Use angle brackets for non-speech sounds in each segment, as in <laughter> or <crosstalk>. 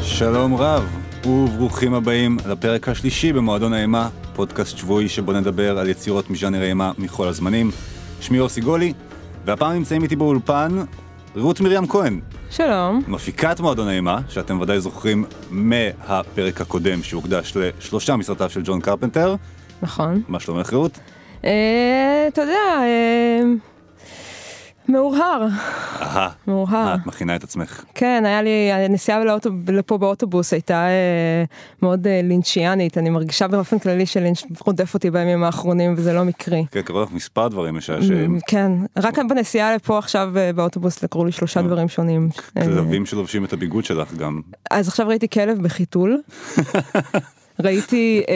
שלום רב, וברוכים הבאים לפרק השלישי במועדון האימה, פודקאסט שבועי שבו נדבר על יצירות מז'אנר האימה מכל הזמנים. שמי יוסי גולי, והפעם נמצאים איתי באולפן רות מרים כהן, שלום. מפיקת מועדון האימה, שאתם ודאי זוכרים מהפרק הקודם שהוקדש לשלושה מסרטיו של ג'ון קרפנטר. נכון. מה שלומך רות? אה, אתה יודע, אה, מאורהר. אהה, מאורהר. את מכינה את עצמך. כן, היה לי, הנסיעה לאוטו, לפה באוטובוס הייתה אה, מאוד אה, לינצ'יאנית, אני מרגישה באופן כללי שלינץ' רודף אותי בימים האחרונים וזה לא מקרי. כן, קראו לך מספר דברים משעשעים. כן, רק בנסיעה לפה עכשיו אה, באוטובוס קראו לי שלושה דברים שונים. אה, כלבים שלובשים את הביגוד שלך גם. אז עכשיו ראיתי כלב בחיתול. <laughs> ראיתי אה,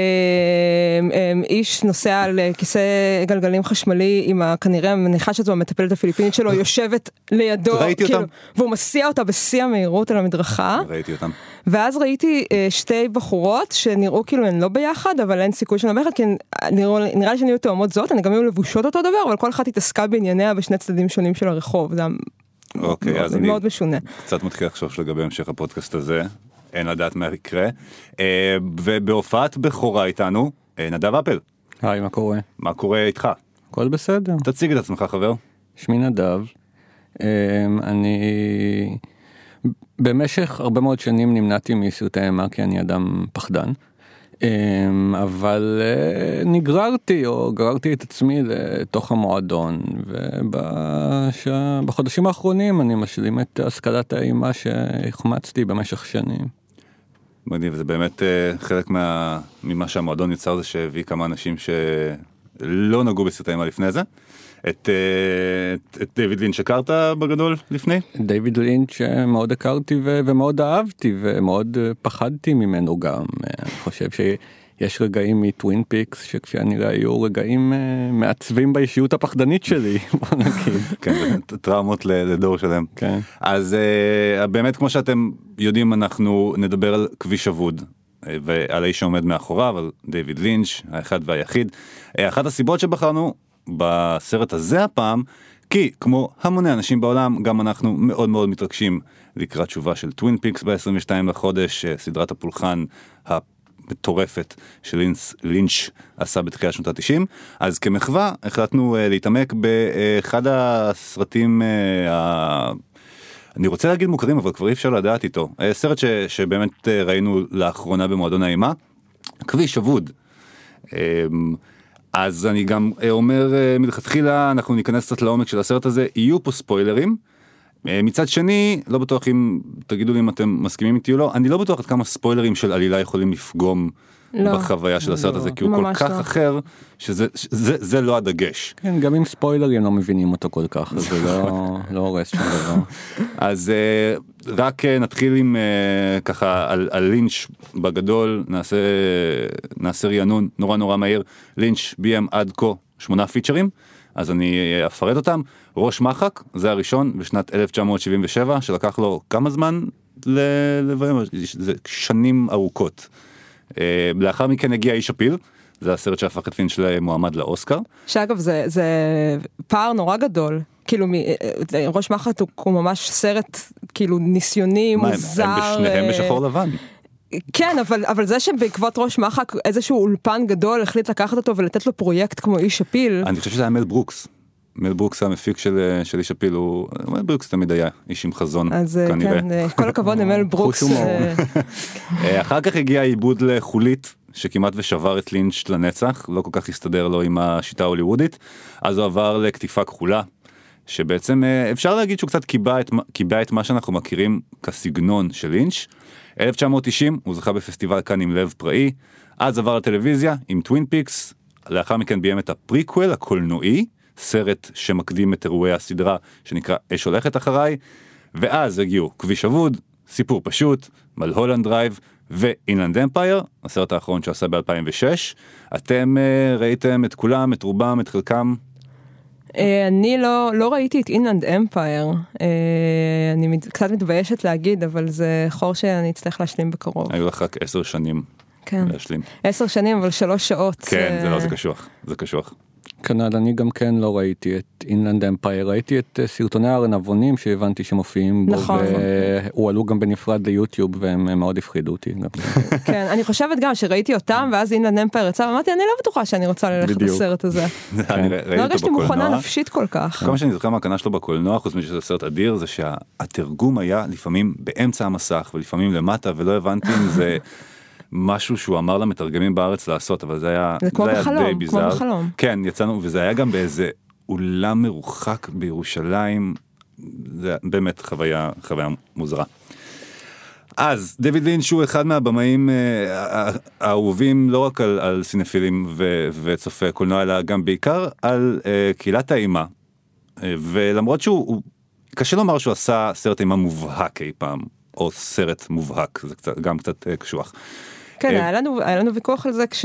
אה, איש נוסע על כיסא גלגלים חשמלי עם כנראה מניחה שזו המטפלת הפיליפינית שלו יושבת לידו, ראיתי כאילו, אותם. והוא מסיע אותה בשיא המהירות על המדרכה, ראיתי אותם. ואז ראיתי אה, שתי בחורות שנראו כאילו הן לא ביחד, אבל אין סיכוי שהן לא ביחד, כי הן- נראו, נראה לי שהן היו תאומות זאת, הן גם היו לבושות אותו דבר, אבל כל אחת התעסקה בענייניה בשני צדדים שונים של הרחוב, זה אוקיי, מאוד- אז אני מאוד משונה. קצת מתחיל לחשוב לגבי המשך הפודקאסט הזה, אין לדעת מה יקרה. אה, ובהופעת בכורה איתנו, אה, נדב אפל, היי, מה קורה? מה קורה איתך? הכל בסדר. תציג את עצמך חבר. שמי נדב. אמ, אני במשך הרבה מאוד שנים נמנעתי מסרטי אימה כי אני אדם פחדן. אבל אה, נגררתי או גררתי את עצמי לתוך המועדון ובחודשים האחרונים אני משלים את השכלת האימה שהחמצתי במשך שנים. מגניב, זה באמת אה, חלק מה, ממה שהמועדון יצר זה שהביא כמה אנשים שלא נגעו בסרטי אימה לפני זה. את, אה, את, את דיוויד לינץ' הכרת בגדול לפני? דיוויד לינץ' אה, מאוד הכרתי ו- ומאוד אהבתי ומאוד פחדתי ממנו גם. אני חושב שיש רגעים מ Twin Peaks שכפי הנראה היו רגעים אה, מעצבים באישיות הפחדנית שלי, <laughs> בוא נגיד. כן, טראומות לדור שלם. כן. אז אה, באמת כמו שאתם יודעים אנחנו נדבר על כביש אבוד אה, ועל האיש שעומד מאחוריו על דיוויד לינץ' האחד והיחיד. אה, אחת הסיבות שבחרנו בסרט הזה הפעם כי כמו המוני אנשים בעולם גם אנחנו מאוד מאוד מתרגשים לקראת תשובה של טווין פיקס ב-22 לחודש אה, סדרת הפולחן. המטורפת שלינץ לינץ' עשה בתחילת שנות ה-90 אז כמחווה החלטנו אה, להתעמק באחד הסרטים אה, ה... אני רוצה להגיד מוכרים אבל כבר אי אפשר לדעת איתו אה, סרט ש, שבאמת אה, ראינו לאחרונה במועדון האימה כביש אבוד. אמ, אז אני גם אומר מלכתחילה אנחנו ניכנס קצת לעומק של הסרט הזה יהיו פה ספוילרים. אה, מצד שני לא בטוח אם תגידו לי אם אתם מסכימים איתי או לא אני לא בטוח עד כמה ספוילרים של עלילה יכולים לפגום לא. בחוויה של הסרט לא, הזה כי הוא כל כך לא. אחר שזה זה, זה לא הדגש. כן, גם עם ספוילרים לא מבינים אותו כל כך, אז זה לא, לא הורס שום דבר. <laughs> אז אה, רק אה, נתחיל עם ככה על, על לינץ' בגדול נעשה נעשה רענון נורא נורא מהיר לינץ' ביים עד כה שמונה פיצ'רים אז אני אפרט אותם ראש מחק זה הראשון בשנת 1977 שלקח לו כמה זמן לביים זה שנים ארוכות. אה, לאחר מכן הגיע איש הפיל זה הסרט שהפך את לינץ' למועמד לאוסקר. שאגב זה זה פער נורא גדול כאילו מ- אה, ראש מחק הוא, הוא ממש סרט כאילו ניסיוני מה, הם- מוזר הם בשניהם אה, בשחור לבן. כן אבל אבל זה שבעקבות ראש מחק איזשהו אולפן גדול החליט לקחת אותו ולתת לו פרויקט כמו איש הפיל אני חושב שזה היה מל ברוקס. מל ברוקס המפיק של של איש הפיל הוא מל ברוקס תמיד היה איש עם חזון אז אה, כנראה. כן אה, כל הכבוד למל <laughs> ברוקס. <laughs> אה, אחר כך הגיע העיבוד לחולית שכמעט ושבר את לינץ' לנצח לא כל כך הסתדר לו עם השיטה ההוליוודית אז הוא עבר לקטיפה כחולה. שבעצם אפשר להגיד שהוא קצת קיבע את, קיבע את מה שאנחנו מכירים כסגנון של לינץ'. 1990 הוא זכה בפסטיבל קאן עם לב פראי, אז עבר לטלוויזיה עם טווין פיקס, לאחר מכן ביים את הפריקוול הקולנועי, סרט שמקדים את אירועי הסדרה שנקרא אש הולכת אחריי, ואז הגיעו כביש אבוד, סיפור פשוט, מלהולנד דרייב, ואינלנד אמפייר, הסרט האחרון שעשה ב-2006. אתם אה, ראיתם את כולם, את רובם, את חלקם? אה, אני לא, לא ראיתי את אינלנד אמפייר, אה, אני קצת מתביישת להגיד, אבל זה חור שאני אצטרך להשלים בקרוב. היו לך רק עשר שנים כן. להשלים. עשר שנים, אבל שלוש שעות. כן, זה לא, זה קשוח, זה קשוח. כנ"ל אני גם כן לא ראיתי את אינלנד אמפייר ראיתי את אה, סרטוני הארנבונים שהבנתי שמופיעים בו נכון. והועלו גם בנפרד ליוטיוב והם אה, מאוד הפחידו אותי. גם. <laughs> כן, אני חושבת גם שראיתי אותם, ואז אינלנד אמפייר יצא, ואמרתי, אני לא בטוחה שאני רוצה ללכת בדיוק. לסרט הזה. <laughs> אני ראיתי לא הרגשתי מוכנה. נפשית כל כך. כל מה שאני זוכר מהקנה שלו בקולנוע, חוץ מזה שזה סרט אדיר, זה שהתרגום היה לפעמים באמצע המסך ולפעמים למטה, ולא הבנתי אם זה <laughs> משהו שהוא אמר למתרגמים בארץ לעשות, אבל זה היה, זה כמו היה בחלום, די כמו ביזאר. בחלום. כן, יצאנו, וזה היה גם באיזה אולם מרוחק בירושלים, זה באמת חוויה, חוויה מוזרה. אז דויד לינץ' הוא אחד מהבמאים אה, האהובים לא רק על, על סינפילים ו, וצופי קולנוע אלא גם בעיקר על אה, קהילת האימה. אה, ולמרות שהוא, הוא, קשה לומר שהוא עשה סרט אימה מובהק אי פעם, או סרט מובהק, זה קצת, גם קצת אה, קשוח. כן, אה, היה לנו, היה לנו ויכוח על זה כש,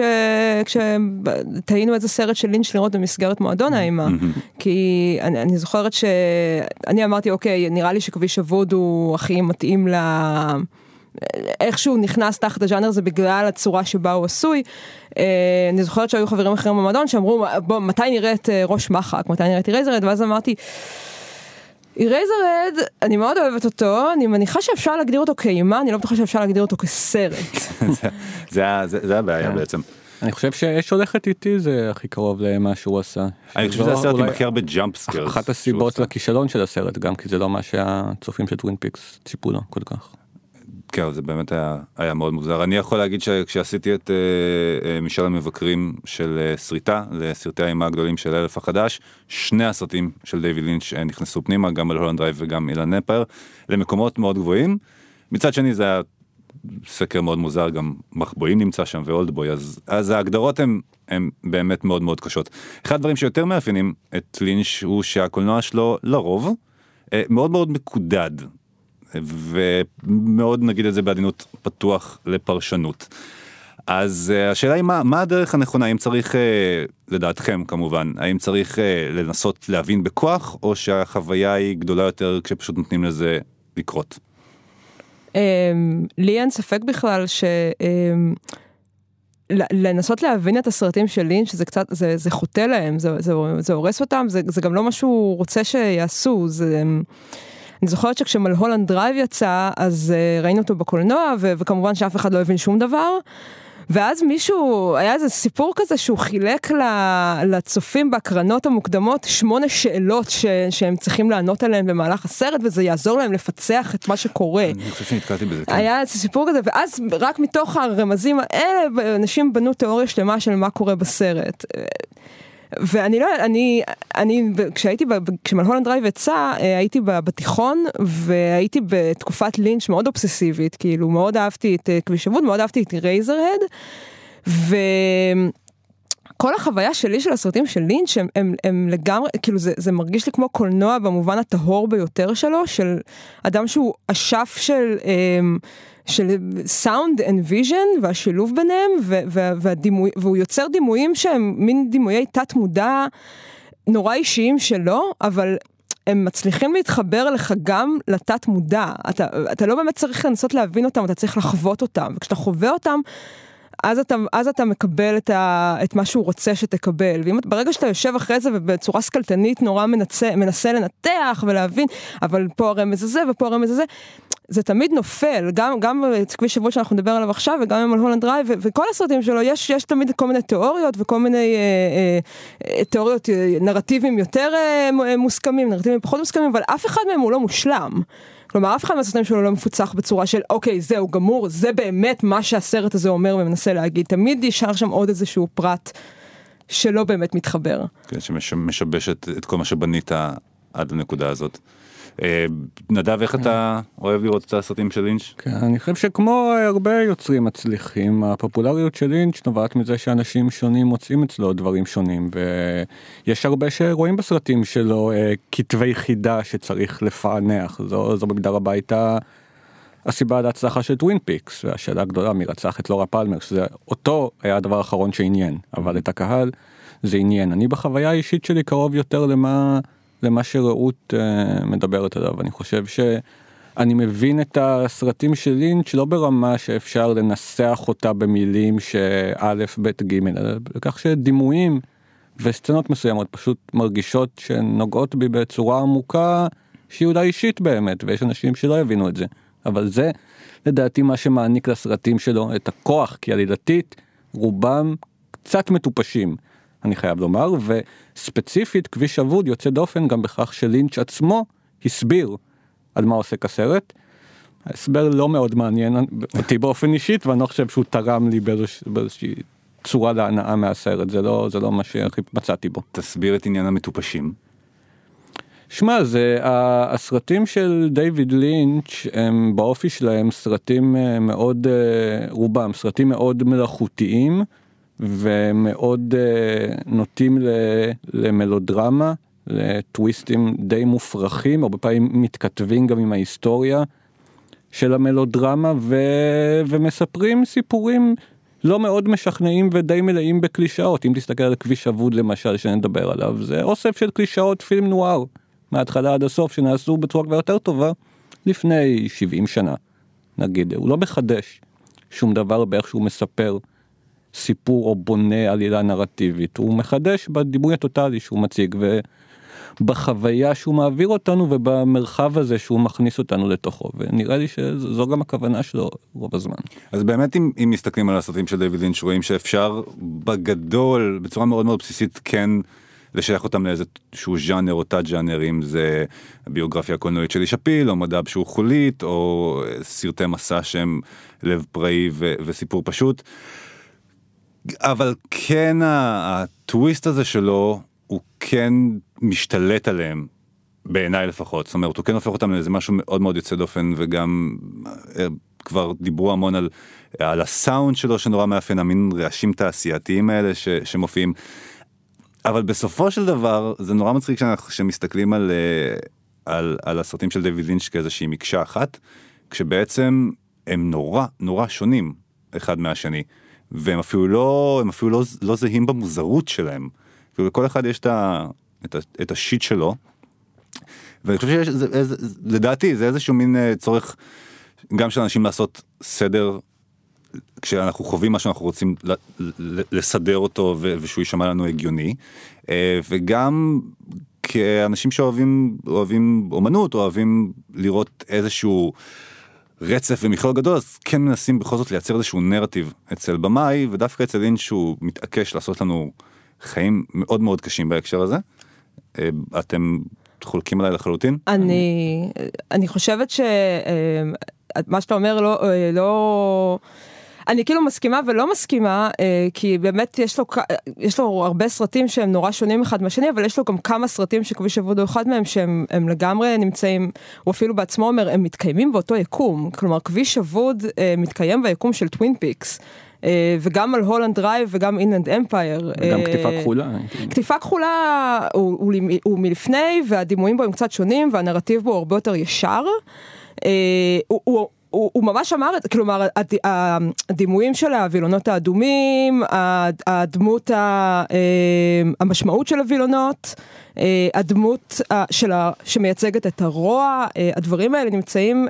כשתהינו איזה סרט של לינץ' לראות במסגרת מועדון האימה. כי אני, אני זוכרת שאני אמרתי, אוקיי, נראה לי שכביש אבוד הוא הכי מתאים ל... איכשהו נכנס תחת הז'אנר הזה בגלל הצורה שבה הוא עשוי. אה, אני זוכרת שהיו חברים אחרים במועדון שאמרו, בוא, מתי נראה את אה, ראש מחק, מתי נראה את אירייזרד, ואז אמרתי, אירייזרהד, אני מאוד אוהבת אותו, אני מניחה שאפשר להגדיר אותו כאימה, אני לא בטוחה שאפשר להגדיר אותו כסרט. <laughs> זה, זה, היה- זה, זה הבעיה כן. בעצם. אני חושב שאש הולכת איתי זה הכי קרוב למה שהוא עשה. אני חושב שזה שזו הסרט עם הכי הרבה jump scares. אחת הסיבות לכישלון של הסרט גם כי זה לא מה שהצופים של טווין פיקס ציפו לו כל כך. כן, זה באמת היה, היה מאוד מוזר. אני יכול להגיד שכשעשיתי את אה, אה, משאל המבקרים של אה, סריטה לסרטי האימה הגדולים של אלף החדש, שני הסרטים של דיוויד לינץ' נכנסו פנימה, גם מלהולנד דרייב וגם אינלנד אמפייר, למקומות מאוד גבוהים. מצד שני זה היה סקר מאוד מוזר, גם מחבואים נמצא שם ואולדבוי, אז, אז ההגדרות הן באמת מאוד מאוד קשות. אחד הדברים שיותר מאפיינים את לינץ' הוא שהקולנוע שלו לרוב מאוד מאוד מקודד. ומאוד נגיד את זה בעדינות פתוח לפרשנות. אז אה, השאלה היא מה, מה הדרך הנכונה, האם צריך, אה, לדעתכם כמובן, האם צריך אה, לנסות להבין בכוח, או שהחוויה היא גדולה יותר כשפשוט נותנים לזה לקרות? אמ, לי אין ספק בכלל ש... אמ, ל- לנסות להבין את הסרטים של לינץ' זה קצת, זה, זה חוטא להם, זה, זה, זה הורס אותם, זה, זה גם לא מה שהוא רוצה שיעשו, זה... אני זוכרת שכשמלהולנד דרייב יצא, אז אה, ראינו אותו בקולנוע, ו- וכמובן שאף אחד לא הבין שום דבר. ואז מישהו, היה איזה סיפור כזה שהוא חילק לצופים בהקרנות המוקדמות שמונה שאלות ש- שהם צריכים לענות עליהן במהלך הסרט, וזה יעזור להם לפצח את מה שקורה. אני חושב שנתקלתי בזה. כן. היה איזה סיפור כזה, ואז רק מתוך הרמזים האלה, אנשים בנו תיאוריה שלמה של מה קורה בסרט. ואני לא, אני, אני, כשהייתי, כשמלהולנד דרייב יצא, אה, הייתי בתיכון, והייתי בתקופת לינץ' מאוד אובססיבית, כאילו, מאוד אהבתי את אה, כביש אבוד, מאוד אהבתי את אירייזרהד, ו... כל החוויה שלי של הסרטים של לינץ' הם, הם, הם לגמרי, כאילו זה, זה מרגיש לי כמו קולנוע במובן הטהור ביותר שלו, של אדם שהוא אשף של, אמ, של sound and vision והשילוב ביניהם, ו, והדימוי, והוא יוצר דימויים שהם מין דימויי תת מודע נורא אישיים שלו, אבל הם מצליחים להתחבר לך גם לתת מודע. אתה, אתה לא באמת צריך לנסות להבין אותם, אתה צריך לחוות אותם, וכשאתה חווה אותם, אז אתה, אז אתה מקבל את, ה, את מה שהוא רוצה שתקבל. ואם ברגע שאתה יושב אחרי זה ובצורה שכלתנית נורא מנסה, מנסה לנתח ולהבין, אבל פה הרמז הזה ופה הרמז הזה, זה תמיד נופל, גם, גם בכביש אבוד שאנחנו נדבר עליו עכשיו וגם עם מלהולנד דרייב, וכל הסרטים שלו יש, יש תמיד כל מיני תיאוריות וכל מיני אה, אה, אה, תיאוריות, אה, נרטיבים יותר אה, ם- מוסכמים, נרטיבים פחות מוסכמים, אבל אף אחד מהם הוא לא מושלם. כלומר, אף אחד מהסרטים שלו לא מפוצח בצורה של אוקיי, זהו גמור, זה באמת מה שהסרט הזה אומר ומנסה להגיד. תמיד נשאר שם עוד איזשהו פרט שלא באמת מתחבר. כן, שמשבש את, את כל מה שבנית עד לנקודה הזאת. אה, נדב, איך אתה אוהב לראות את הסרטים של לינץ'? כן, אני חושב שכמו הרבה יוצרים מצליחים, הפופולריות של לינץ' נובעת מזה שאנשים שונים מוצאים אצלו דברים שונים, ויש הרבה שרואים בסרטים שלו אה, כתבי חידה שצריך לפענח, זו, זו במידה רבה הייתה הסיבה להצלחה של טווין פיקס והשאלה הגדולה מי רצח את לורה פלמר שזה אותו היה הדבר האחרון שעניין אבל את הקהל זה עניין אני בחוויה האישית שלי קרוב יותר למה למה שרעות uh, מדברת עליו אני חושב שאני מבין את הסרטים של לינץ' לא ברמה שאפשר לנסח אותה במילים שא' ב' ג' אלא בכך שדימויים וסצנות מסוימות פשוט מרגישות שהן נוגעות בי בצורה עמוקה שהיא אולי אישית באמת ויש אנשים שלא יבינו את זה. אבל זה לדעתי מה שמעניק לסרטים שלו את הכוח, כי עלילתית רובם קצת מטופשים, אני חייב לומר, וספציפית כביש אבוד יוצא דופן גם בכך שלינץ' עצמו הסביר על מה עוסק הסרט. ההסבר לא מאוד מעניין אותי באופן אישית ואני לא חושב שהוא תרם לי באיזושהי צורה להנאה מהסרט זה לא זה לא מה שהכי מצאתי בו. תסביר את עניין המטופשים. שמע, זה הסרטים של דיוויד לינץ' הם באופי שלהם סרטים אה, מאוד, אה, רובם סרטים מאוד מלאכותיים ומאוד אה, נוטים למלודרמה, לטוויסטים די מופרכים, הרבה פעמים מתכתבים גם עם ההיסטוריה של המלודרמה ו... ומספרים סיפורים לא מאוד משכנעים ודי מלאים בקלישאות, אם תסתכל על כביש אבוד למשל שנדבר עליו, זה אוסף של קלישאות פילם נואר. מההתחלה עד הסוף שנעשו בצורה כבר יותר טובה לפני 70 שנה נגיד הוא לא מחדש שום דבר באיך שהוא מספר סיפור או בונה עלילה נרטיבית הוא מחדש בדימוי הטוטלי שהוא מציג ובחוויה שהוא מעביר אותנו ובמרחב הזה שהוא מכניס אותנו לתוכו ונראה לי שזו גם הכוונה שלו רוב הזמן. אז באמת אם, אם מסתכלים על הסרטים של דיוויד לינץ' רואים שאפשר בגדול בצורה מאוד מאוד בסיסית כן. לשייך אותם לאיזה שהוא ז'אנר או תת ז'אנר אם זה ביוגרפיה הקולנועית של איש הפיל או מדע שהוא חולית או סרטי מסע שהם לב פראי ו- וסיפור פשוט. אבל כן הטוויסט הזה שלו הוא כן משתלט עליהם בעיניי לפחות. זאת אומרת הוא כן הופך אותם לאיזה משהו מאוד מאוד יוצא דופן וגם אה, כבר דיברו המון על, על הסאונד שלו שנורא מאפיין המין רעשים תעשייתיים האלה ש, שמופיעים. אבל בסופו של דבר זה נורא מצחיק כשמסתכלים על, אה, על, על הסרטים של דויד לינץ' כאיזושהי מקשה אחת, כשבעצם הם נורא נורא שונים אחד מהשני, והם אפילו לא, הם אפילו לא, לא זהים במוזרות שלהם. כאילו לכל אחד יש את, ה, את, ה, את השיט שלו, ואני חושב שיש, זה, זה, לדעתי זה איזשהו מין אה, צורך גם של אנשים לעשות סדר כשאנחנו חווים משהו אנחנו רוצים לסדר אותו ושהוא יישמע לנו הגיוני אה, וגם כאנשים שאוהבים אוהבים אומנות אוהבים לראות איזשהו רצף ומכלול גדול אז כן מנסים בכל זאת לייצר איזשהו נרטיב אצל במאי ודווקא אצל לינץ' שהוא מתעקש לעשות לנו חיים מאוד מאוד קשים בהקשר הזה. אה, אתם חולקים עליי לחלוטין? אני אני חושבת שמה אה, שאתה אומר לא לא. אני כאילו מסכימה ולא מסכימה, אה, כי באמת יש לו, יש לו הרבה סרטים שהם נורא שונים אחד מהשני, אבל יש לו גם כמה סרטים שכביש אבוד הוא אחד מהם שהם לגמרי נמצאים, הוא אפילו בעצמו אומר, הם מתקיימים באותו יקום. כלומר, כביש אבוד אה, מתקיים ביקום של טווין פיקס. Uh, וגם מלהולנד דרייב וגם אינלנד אמפייר. וגם קטיפה כחולה. קטיפה כחולה הוא, הוא, הוא, מלפני והדימויים בו הם קצת שונים והנרטיב בו הרבה יותר ישר. הוא, הוא, הוא, הוא ממש אמר את זה, כלומר הד, הדימויים של הווילונות האדומים, הדמות, ה, אה, המשמעות של הווילונות, אה, הדמות של ה, שמייצגת את הרוע, אה, הדברים האלה נמצאים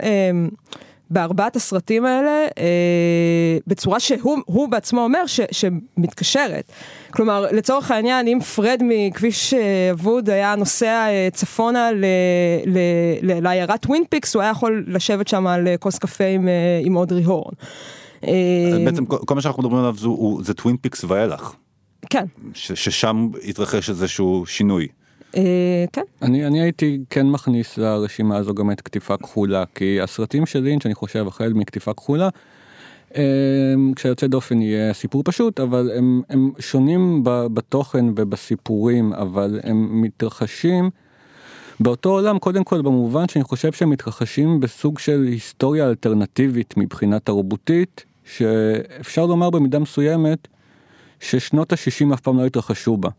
בארבעת הסרטים האלה אה, בצורה שהוא בעצמו אומר ש, שמתקשרת. כלומר, לצורך העניין, אם פרד מכביש אה, אבוד היה נוסע אה, צפונה לעיירת טווין פיקס, הוא היה יכול לשבת שם על אה, כוס קפה עם, עם אודרי הורן. בעצם כל מה שאנחנו מדברים עליו זה, זה טווין פיקס ואילך. כן. ש, ששם התרחש איזשהו שינוי. אה, כן. אני, אני הייתי כן מכניס לרשימה הזו גם את קטיפה כחולה, כי הסרטים של לינץ' אני חושב החל מקטיפה כחולה, אה, כשיוצא דופן יהיה סיפור פשוט, אבל הם, הם שונים בתוכן ובסיפורים, אבל הם מתרחשים באותו עולם, קודם כל במובן שאני חושב שהם מתרחשים בסוג של היסטוריה אלטרנטיבית מבחינה תרבותית, שאפשר לומר במידה מסוימת ששנות ה-60 אף פעם לא התרחשו בה.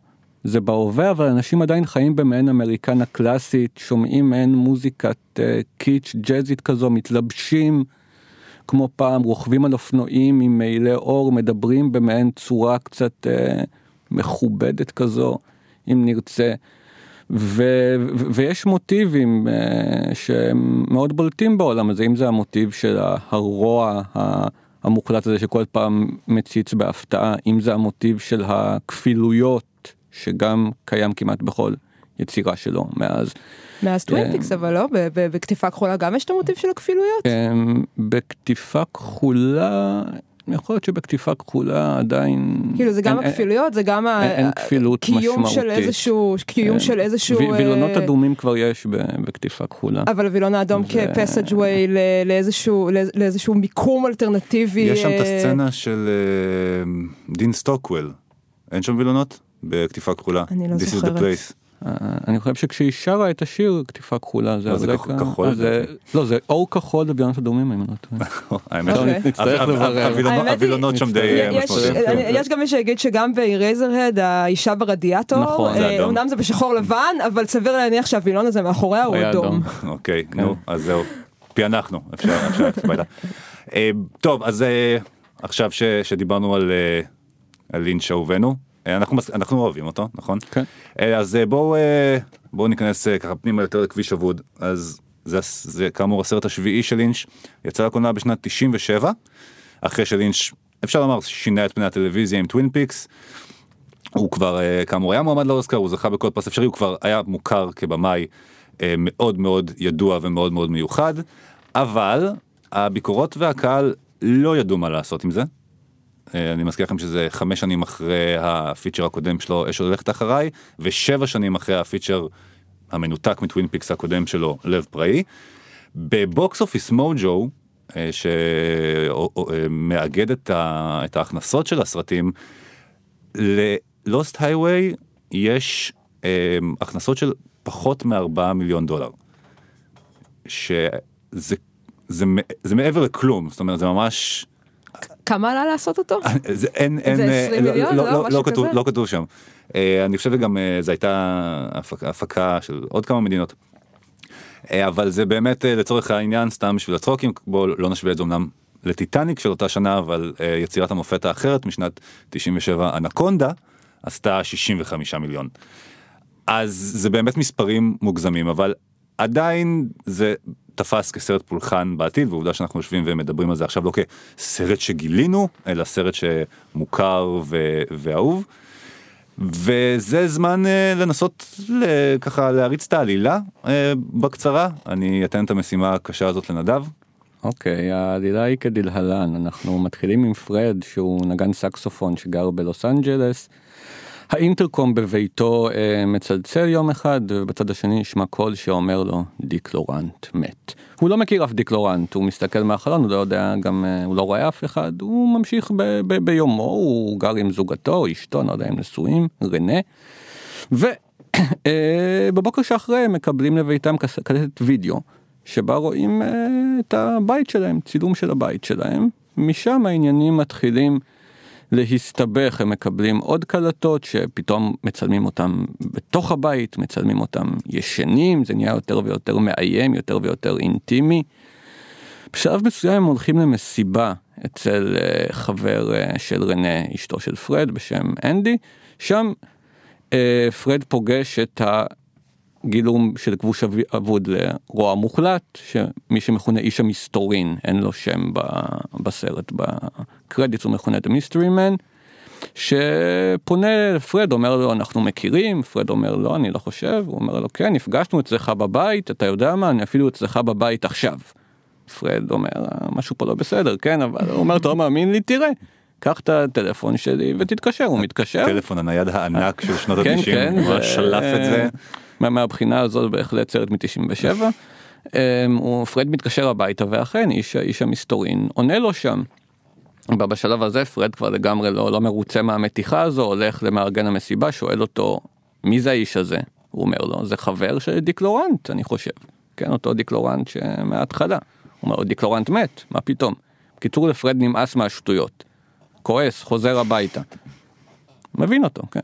זה בהווה אבל אנשים עדיין חיים במעין אמריקנה קלאסית שומעים מעין מוזיקת uh, קיץ' ג'אזית כזו מתלבשים כמו פעם, רוכבים על אופנועים עם מעילי אור, מדברים במעין צורה קצת אה, מכובדת כזו, אם נרצה. ו, ו, ויש מוטיבים אה, שהם מאוד בולטים בעולם הזה, אם זה המוטיב של הרוע המוחלט הזה שכל פעם מציץ בהפתעה, אם זה המוטיב של הכפילויות, שגם קיים כמעט בכל יצירה שלו מאז. מאז טווין פיקס אבל לא? בקטיפה כחולה גם יש את המוטיב של הכפילויות? אמ, בקטיפה כחולה יכול להיות שבקטיפה כחולה עדיין כאילו זה גם הכפילויות זה גם הקיום של איזשהו קיום של איזשהו וילונות אדומים כבר יש בקטיפה כחולה אבל הווילון האדום כ passageway לאיזשהו לאיזשהו מיקום אלטרנטיבי יש שם את הסצנה של דין סטוקוול אין שם וילונות בקטיפה כחולה אני לא זוכרת. אני חושב שכשהיא שרה את השיר קטיפה כחולה זה זה כחול לא זה אור כחול ווילונות אדומים אם אני לא טועה. <laughs> הווילונות שם די משמעותיים. יש גם מי שיגיד שגם באירייזרהד האישה ברדיאטור אמנם זה בשחור לבן אבל סביר להניח שהווילון הזה מאחוריה הוא אדום. אוקיי נו אז זהו פענחנו אפשר ללכת הביתה. טוב אז עכשיו שדיברנו על לינץ' אהובנו. אנחנו אנחנו אוהבים אותו נכון כן. אז בואו בואו ניכנס ככה פנימה יותר לכביש אבוד אז זה, זה כאמור הסרט השביעי של לינץ' יצא לקולנוע בשנת 97 אחרי שלינץ' אפשר לומר שינה את פני הטלוויזיה עם טווין פיקס. הוא כבר כאמור היה מועמד לאוסקר הוא זכה בכל פרס אפשרי הוא כבר היה מוכר כבמאי מאוד מאוד ידוע ומאוד מאוד מיוחד אבל הביקורות והקהל לא ידעו מה לעשות עם זה. אני מזכיר לכם שזה חמש שנים אחרי ה feature הקודם שלו אש הולכת אחריי ושבע שנים אחרי ה feature המנותק מטווין פיקס הקודם שלו לב פראי. בבוקס אופיס מוג'ו שמאגד את, את ההכנסות של הסרטים ל Lost Highway יש אה, הכנסות של פחות מארבעה מיליון דולר. שזה זה, זה, זה מעבר לכלום זאת אומרת זה ממש כמה עלה לעשות אותו? זה אין, אין, זה 20 לא, מיליון? לא, לא, לא, לא, כתוב? לא כתוב שם. אה, אני חושב שגם אה, זו הייתה הפקה, הפקה של עוד כמה מדינות. אה, אבל זה באמת לצורך העניין סתם בשביל הצחוקים בואו לא נשווה את זה אמנם לטיטניק של אותה שנה אבל יצירת המופת האחרת משנת 97 אנקונדה עשתה 65 מיליון. אז זה באמת מספרים מוגזמים אבל עדיין זה תפס כסרט פולחן בעתיד ועובדה שאנחנו יושבים ומדברים על זה עכשיו לא כסרט שגילינו אלא סרט שמוכר ו- ואהוב. וזה זמן uh, לנסות ל- ככה להריץ את העלילה uh, בקצרה אני אתן את המשימה הקשה הזאת לנדב. אוקיי, okay, העלילה היא כדלהלן, אנחנו מתחילים עם פרד שהוא נגן סקסופון שגר בלוס אנג'לס. האינטרקום בביתו אה, מצלצל יום אחד ובצד השני נשמע קול שאומר לו דיק לורנט מת. הוא לא מכיר אף דיק לורנט, הוא מסתכל מהחלון, הוא לא יודע גם, אה, הוא לא רואה אף אחד, הוא ממשיך ב- ב- ביומו, הוא גר עם זוגתו, אשתו, לא יודע אם נשואים, רנה. ובבוקר שאחרי הם מקבלים לביתם קלטת וידאו שבה רואים אה, את הבית שלהם, צילום של הבית שלהם, משם העניינים מתחילים. להסתבך הם מקבלים עוד קלטות שפתאום מצלמים אותם בתוך הבית מצלמים אותם ישנים זה נהיה יותר ויותר מאיים יותר ויותר אינטימי. בשלב מסוים הם הולכים למסיבה אצל uh, חבר uh, של רנה אשתו של פרד בשם אנדי שם uh, פרד פוגש את הגילום של כביש אבוד לרוע מוחלט שמי שמכונה איש המסתורין אין לו שם בסרט בקרדיט הוא מכונה את ה mystery man. שפונה לפרד אומר לו אנחנו מכירים פרד אומר לו אני לא חושב הוא אומר לו כן נפגשנו אצלך בבית אתה יודע מה אני אפילו אצלך בבית עכשיו. פרד אומר משהו פה לא בסדר כן אבל הוא אומר אתה לא מאמין לי תראה. קח את הטלפון שלי ותתקשר הוא מתקשר. טלפון הנייד הענק של שנות כן, ה-90 כן, הוא ממש שלף את זה. מהבחינה הזאת בהחלט סרט מ-97. פרד מתקשר הביתה ואכן איש, איש המסתורין עונה לו שם. בשלב הזה פרד כבר לגמרי לא, לא מרוצה מהמתיחה הזו הולך למארגן המסיבה שואל אותו מי זה האיש הזה הוא אומר לו זה חבר של דיק לורנט אני חושב כן אותו דיק לורנט שמההתחלה. הוא אומר לו דיקלורנט מת מה פתאום. בקיצור לפרד נמאס מהשטויות. כועס חוזר הביתה. מבין אותו כן.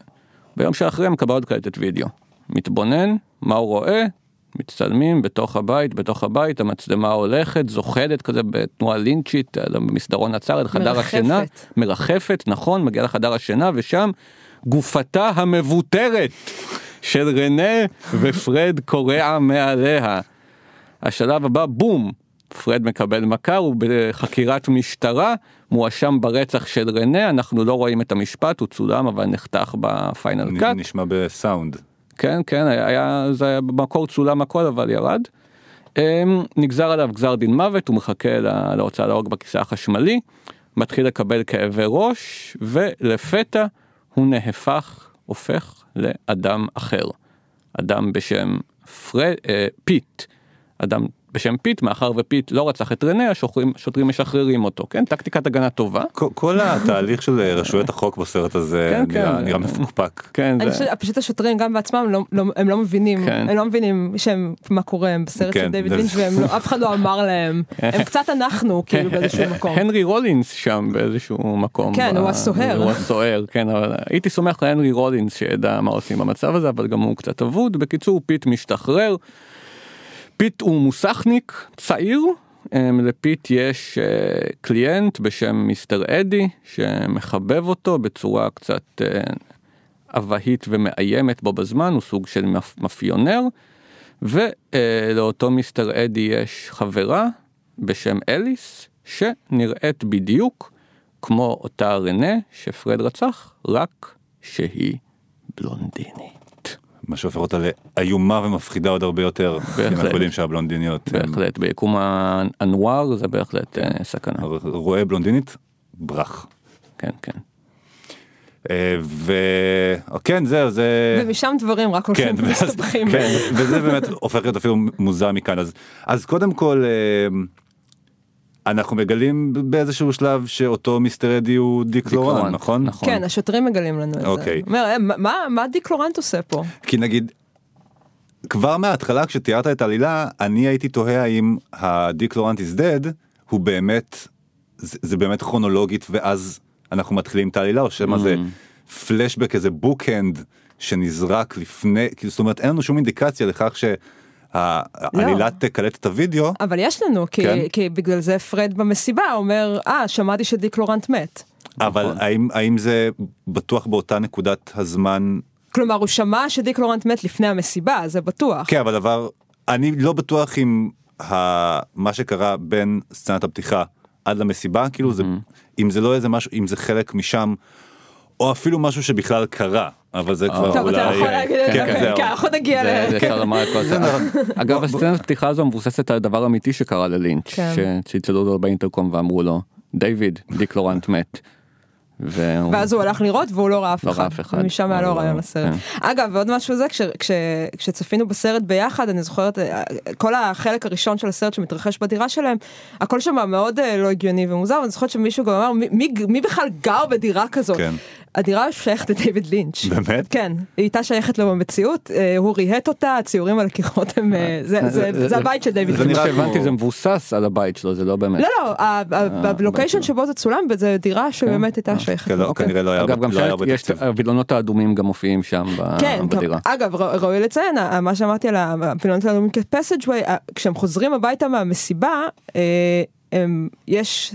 ביום שאחרי מקבל עוד קלטת וידאו. מתבונן מה הוא רואה מצטלמים בתוך הבית, בתוך הבית, המצלמה הולכת, זוחלת כזה בתנועה לינצ'ית, אה, במסדרון הצר, אל חדר מרחפת. השינה, מרחפת, נכון, מגיעה לחדר השינה, ושם גופתה המבוטרת של רנה ופרד קורע מעליה. השלב הבא, בום, פרד מקבל מכה, הוא בחקירת משטרה, מואשם ברצח של רנה, אנחנו לא רואים את המשפט, הוא צולם אבל נחתך בפיינל קאט. נשמע בסאונד. כן, כן, היה, היה, זה היה במקור צולם הכל אבל ירד. אמ, נגזר עליו גזר דין מוות, הוא מחכה לה- להוצאה להורג בכיסא החשמלי, מתחיל לקבל כאבי ראש, ולפתע הוא נהפך, הופך לאדם אחר. אדם בשם פרד, אה, פיט. אדם בשם פיט, מאחר ופיט לא רצח את רנה, השוטרים, השוטרים משחררים אותו, כן? טקטיקת הגנה טובה. כל- כל התהליך של אה, רשויות החוק בסרט הזה כן, נראה כן. נראה מפוקפק. כן, פשוט השוטרים גם בעצמם לא, לא, הם לא מבינים, כן. הם לא מבינים שהם, מה קורה, הם בסרט של דיוויד לינץ' והם לא, אף אחד לא אמר להם, הם <laughs> קצת אנחנו כאילו באיזשהו מקום. הנרי רולינס שם באיזשהו מקום. כן, הוא הסוהר. הוא הסוהר, כן, אבל הייתי סומך על הנרי רולינס שידע מה עושים במצב הזה, אבל גם הוא קצת אבוד. בקיצור, פיט משתחרר. פיט הוא מוסכניק צעיר. אמ, לפיט יש אה, קליינט בשם Mister אדי שמחבב אותו בצורה קצת אה, אבהית ומאיימת בו בזמן, הוא סוג של מאפ- מאפיונר. ולאותו Mister אדי יש חברה בשם אליס, שנראית בדיוק כמו אותה רנה שפרד רצח, רק שהיא בלונדינית. מה שהופך אותה לאיומה ומפחידה עוד הרבה יותר. כי אנחנו בהחלט. יודעים שהבלונדיניות, הם- בהחלט, ביקום האנואר זה בהחלט אה, סכנה. רואה בלונדינית, ברח. כן, כן. אה, וכן זהו זה ומשם דברים רק הולכים כן, ומסתבכים. כן, וזה באמת הופך להיות אפילו מוזר מכאן אז אז קודם כל אה, אנחנו מגלים באיזשהו שלב שאותו מיסטר אדי הוא דיק לורן לורנט, נכון נכון. כן, השוטרים מגלים לנו את זה. אוקיי. אומר, "אה, מה- מה- מה דיק לורנט עושה פה? כי נגיד כבר מההתחלה כשתיארת את העלילה אני הייתי תוהה האם הדיק לורנט is dead הוא באמת זה, זה באמת כרונולוגית ואז אנחנו מתחילים את העלילה או שמא זה פלשבק איזה bookend שנזרק לפני כאילו זאת אומרת אין לנו שום אינדיקציה לכך שהעלילה תקלט את הוידאו אבל יש לנו, כי- כן. כי בגלל זה פרד במסיבה אומר, אה, שמעתי שדיק לורנט מת. אבל האם האם זה בטוח באותה נקודת הזמן כלומר, הוא שמע שדיק לורנט מת לפני המסיבה, זה בטוח. כן אבל עבר אני לא בטוח אם ה... מה שקרה בין סצנת הפתיחה עד למסיבה כאילו זה אם זה לא איזה משהו אם זה חלק משם או אפילו משהו שבכלל קרה אבל זה כבר טוב, אולי אתה יכול להגיד את כן, זה, זהו. כן, אנחנו נגיע זה ל... זה אפשר לומר את כל זה. <laughs> אגב, הסצנת הפתיחה הזו מבוססת על דבר אמיתי שקרה ללינץ', כן. שצלצלו לו באינטרקום ואמרו לו, דיוויד, דיק לורנט מת. והוא- ואז הוא הלך לראות והוא לא ראה אף לא אחד. ראה אף אחד. ומשם היה לו אבל- רעיון לסרט. כן. אגב, ועוד משהו זה, כש- כש- כשצפינו בסרט ביחד, אני זוכרת, אה, כל החלק הראשון של הסרט שמתרחש בדירה שלהם, הכל שם מאוד אה, לא הגיוני ומוזר, ואני זוכרת שמישהו גם אמר, "מי- מי- מי בכלל גר בדירה כזאת? כן. הדירה שייכת לדיוויד לינץ'. באמת? כן, היא הייתה שייכת לו במציאות, אה, הוא ריהט אותה, הציורים על הקירות הם, אה, זה- זה זה הבית של דיוויד זה לינץ'. מה נראה שהבנתי זה מבוסס על הבית שלו, זה לא באמת. לא, לא, הלוקיישן בית שבו זה צולם, וזה דירה שבאמת הייתה שייכת כן, לו. לא, אוקיי. כנראה לא היה אגב, גם לא הרבה תקציב. הווילונות האדומים גם מופיעים שם כן, בדירה. אגב, ראוי לציין, מה שאמרתי על הפילונות האדומים כפסג'ווי, כשהם חוזרים הביתה מהמסיבה, אה, יש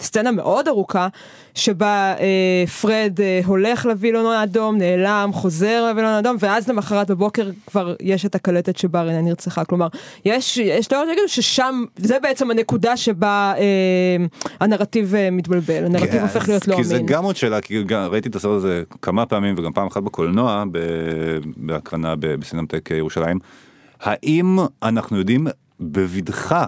סצנה מאוד ארוכה, שבה אה, פרד אה, הולך לווילון האדום, נעלם, חוזר לווילון האדום, ואז למחרת בבוקר כבר יש את הקלטת שבה רינה נרצחה. כלומר, יש, יש תיאוריות שיגידו ששם, זה בעצם הנקודה שבה אה, הנרטיב אה, מתבלבל, הנרטיב כן, הופך להיות לא כי זה אמין. גם עוד שאלה כי גם ראיתי את הסרט הזה כמה פעמים וגם פעם אחת בקולנוע בהקרנה בסינמטק ירושלים. האם אנחנו יודעים בבדחה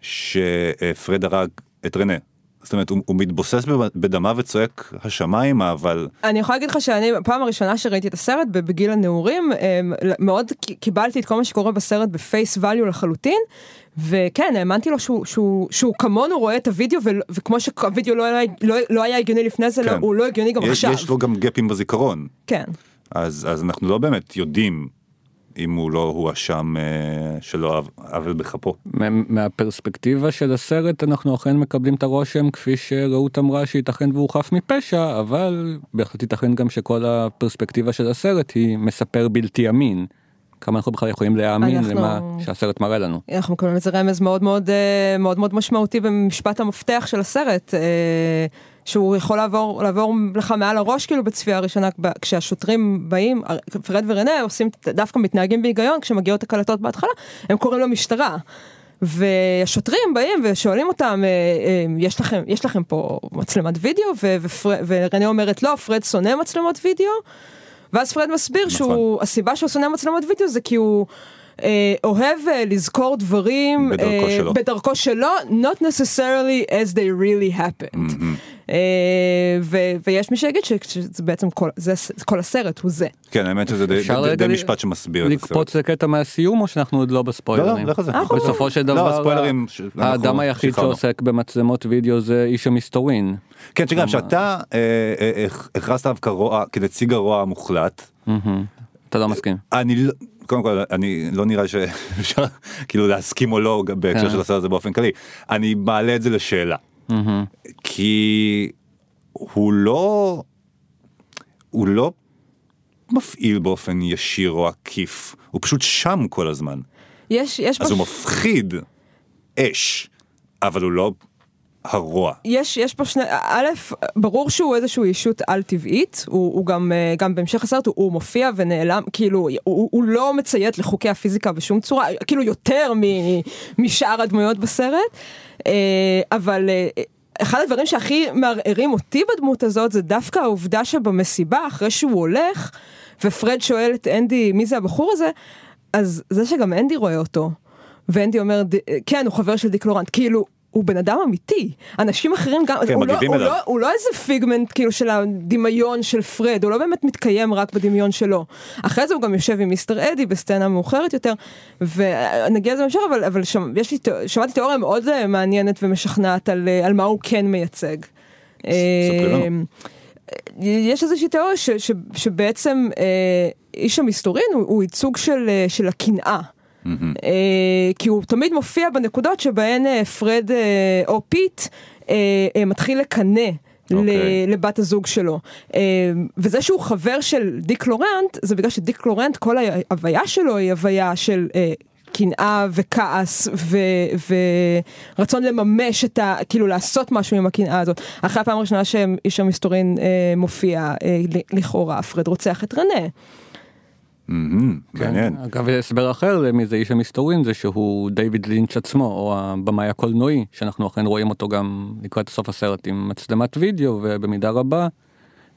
שפרד הרג את רנה? זאת אומרת הוא, הוא מתבוסס בדמה וצועק השמיימה אבל אני יכולה להגיד לך שאני, הפעם הראשונה שראיתי את הסרט בגיל הנעורים, אמ, מאוד קיבלתי את כל מה שקורה בסרט בפייס value לחלוטין, וכן, האמנתי לו שהוא, שהוא, שהוא כמונו רואה את הוידאו, ול- וכמו שהוידאו לא היה, לא, לא היה הגיוני לפני זה, כן. לא, הוא לא הגיוני גם יש, עכשיו. יש לו גם גפים בזיכרון כן. אז אז אנחנו לא באמת יודעים אם הוא לא הואשם אה, שלא עו- עוול בכפו. מהפרספקטיבה של הסרט אנחנו אכן מקבלים את הרושם כפי שרעות אמרה שייתכן והוא חף מפשע אבל בהחלט ייתכן גם שכל הפרספקטיבה של הסרט היא מספר בלתי אמין. כמה אנחנו בכלל יכולים להאמין אנחנו- למה שהסרט מראה לנו. אנחנו מקבלים איזה רמז מאוד מאוד אה, מאוד מאוד משמעותי במשפט המפתח של הסרט, אה, שהוא יכול לעבור, לעבור לך מעל הראש כאילו בצפייה הראשונה, כשהשוטרים באים, פרד ורנה עושים, דווקא מתנהגים בהיגיון, כשמגיעות הקלטות בהתחלה, הם קוראים למשטרה. והשוטרים באים ושואלים אותם, אה, אה, יש לכם, יש לכם פה מצלמת וידאו? ו- ופר- ורנה אומרת, לא, פרד שונא מצלמות וידאו. ואז פרד מסביר נכון. שהוא, הסיבה שהוא שונא מצלמות וידאו זה כי הוא אוהב אה, לזכור דברים בדרכו אה, שלו. בדרכו שלו, not necessarily as they really happened. אה, ו- ויש מי שיגיד ש- שזה בעצם כל, זה, כל הסרט הוא זה. כן, האמת שזה די- די- די משפט שמסביר את הסרט. לקפוץ לקטע מהסיום או שאנחנו עוד לא לא, בספוילרים? לא, לך על זה. אנחנו- בסופו של לא, דבר הספוילרים ש- אנחנו האדם היחיד. שעוסק במצלמות וידאו זה איש המסתורין. כן, שגם שאתה אה, אה, אה, הכרזת עליו כרוע, כנציג הרוע המוחלט, מהמם. אתה לא מסכים. אני לא, קודם כל אני לא נראה שאפשר כאילו להסכים או לא בהקשר כן. של הסרט הזה באופן כללי, אני מעלה את זה לשאלה. כי הוא לא, הוא לא מפעיל באופן ישיר או עקיף, הוא פשוט שם כל הזמן, יש, יש, אז הוא מפחיד אש, אבל הוא לא הרוע. יש, יש פה שני, א', ברור שהוא איזשהו ישות על טבעית, הוא, הוא גם, אה, גם בהמשך הסרט הוא, הוא מופיע ונעלם, כאילו, הוא, הוא, לא מציית לחוקי הפיזיקה בשום צורה, כאילו יותר מ, משאר הדמויות בסרט, אה, אבל אה, אחד הדברים שהכי מערערים אותי בדמות הזאת זה דווקא העובדה שבמסיבה, אחרי שהוא הולך, ופרד שואל את אנדי מי זה הבחור הזה, אז זה שגם אנדי רואה אותו, ואנדי אומר, "ד- כן, הוא חבר של דיק לורנט, כאילו, הוא בן אדם אמיתי. אנשים אחרים גם, כן, הוא, לא, הוא. לא, הוא לא איזה figment כאילו של הדמיון של פרד, הוא לא באמת מתקיים רק בדמיון שלו. אחרי זה הוא גם יושב עם מיסטר אדי בסצנה מאוחרת יותר, ונגיע לזה בהמשך, אבל, אבל שם, יש לי, שמעתי תיאוריה מאוד אה, מעניינת ומשכנעת על, אה, על מה הוא כן מייצג. ספרי לנו. אה, יש איזושהי תיאוריה ש, ש, שבעצם אה, איש המסתורין הוא, הוא ייצוג של, של הקנאה. אה, כי הוא תמיד מופיע בנקודות שבהן אה, פרד אה, או פיט מתחיל לקנא. אוקיי. ל- לבת הזוג שלו. וזה שהוא חבר של דיק לורנט, זה בגלל שדיק לורנט, כל ההוויה שלו היא הוויה של אה, קנאה וכעס ו- ורצון לממש את ה... כאילו לעשות משהו עם הקנאה הזאת. אחרי הפעם הראשונה שאיש המסתורין אה, מופיע, אה, לכאורה, פרד רוצח את רנה. מהמם, מעניין. אגב הסבר אחר למי זה איש המסתורין זה שהוא דיוויד לינץ' עצמו או הבמאי הקולנועי שאנחנו אכן רואים אותו גם לקראת סוף הסרט עם מצלמת וידאו ובמידה רבה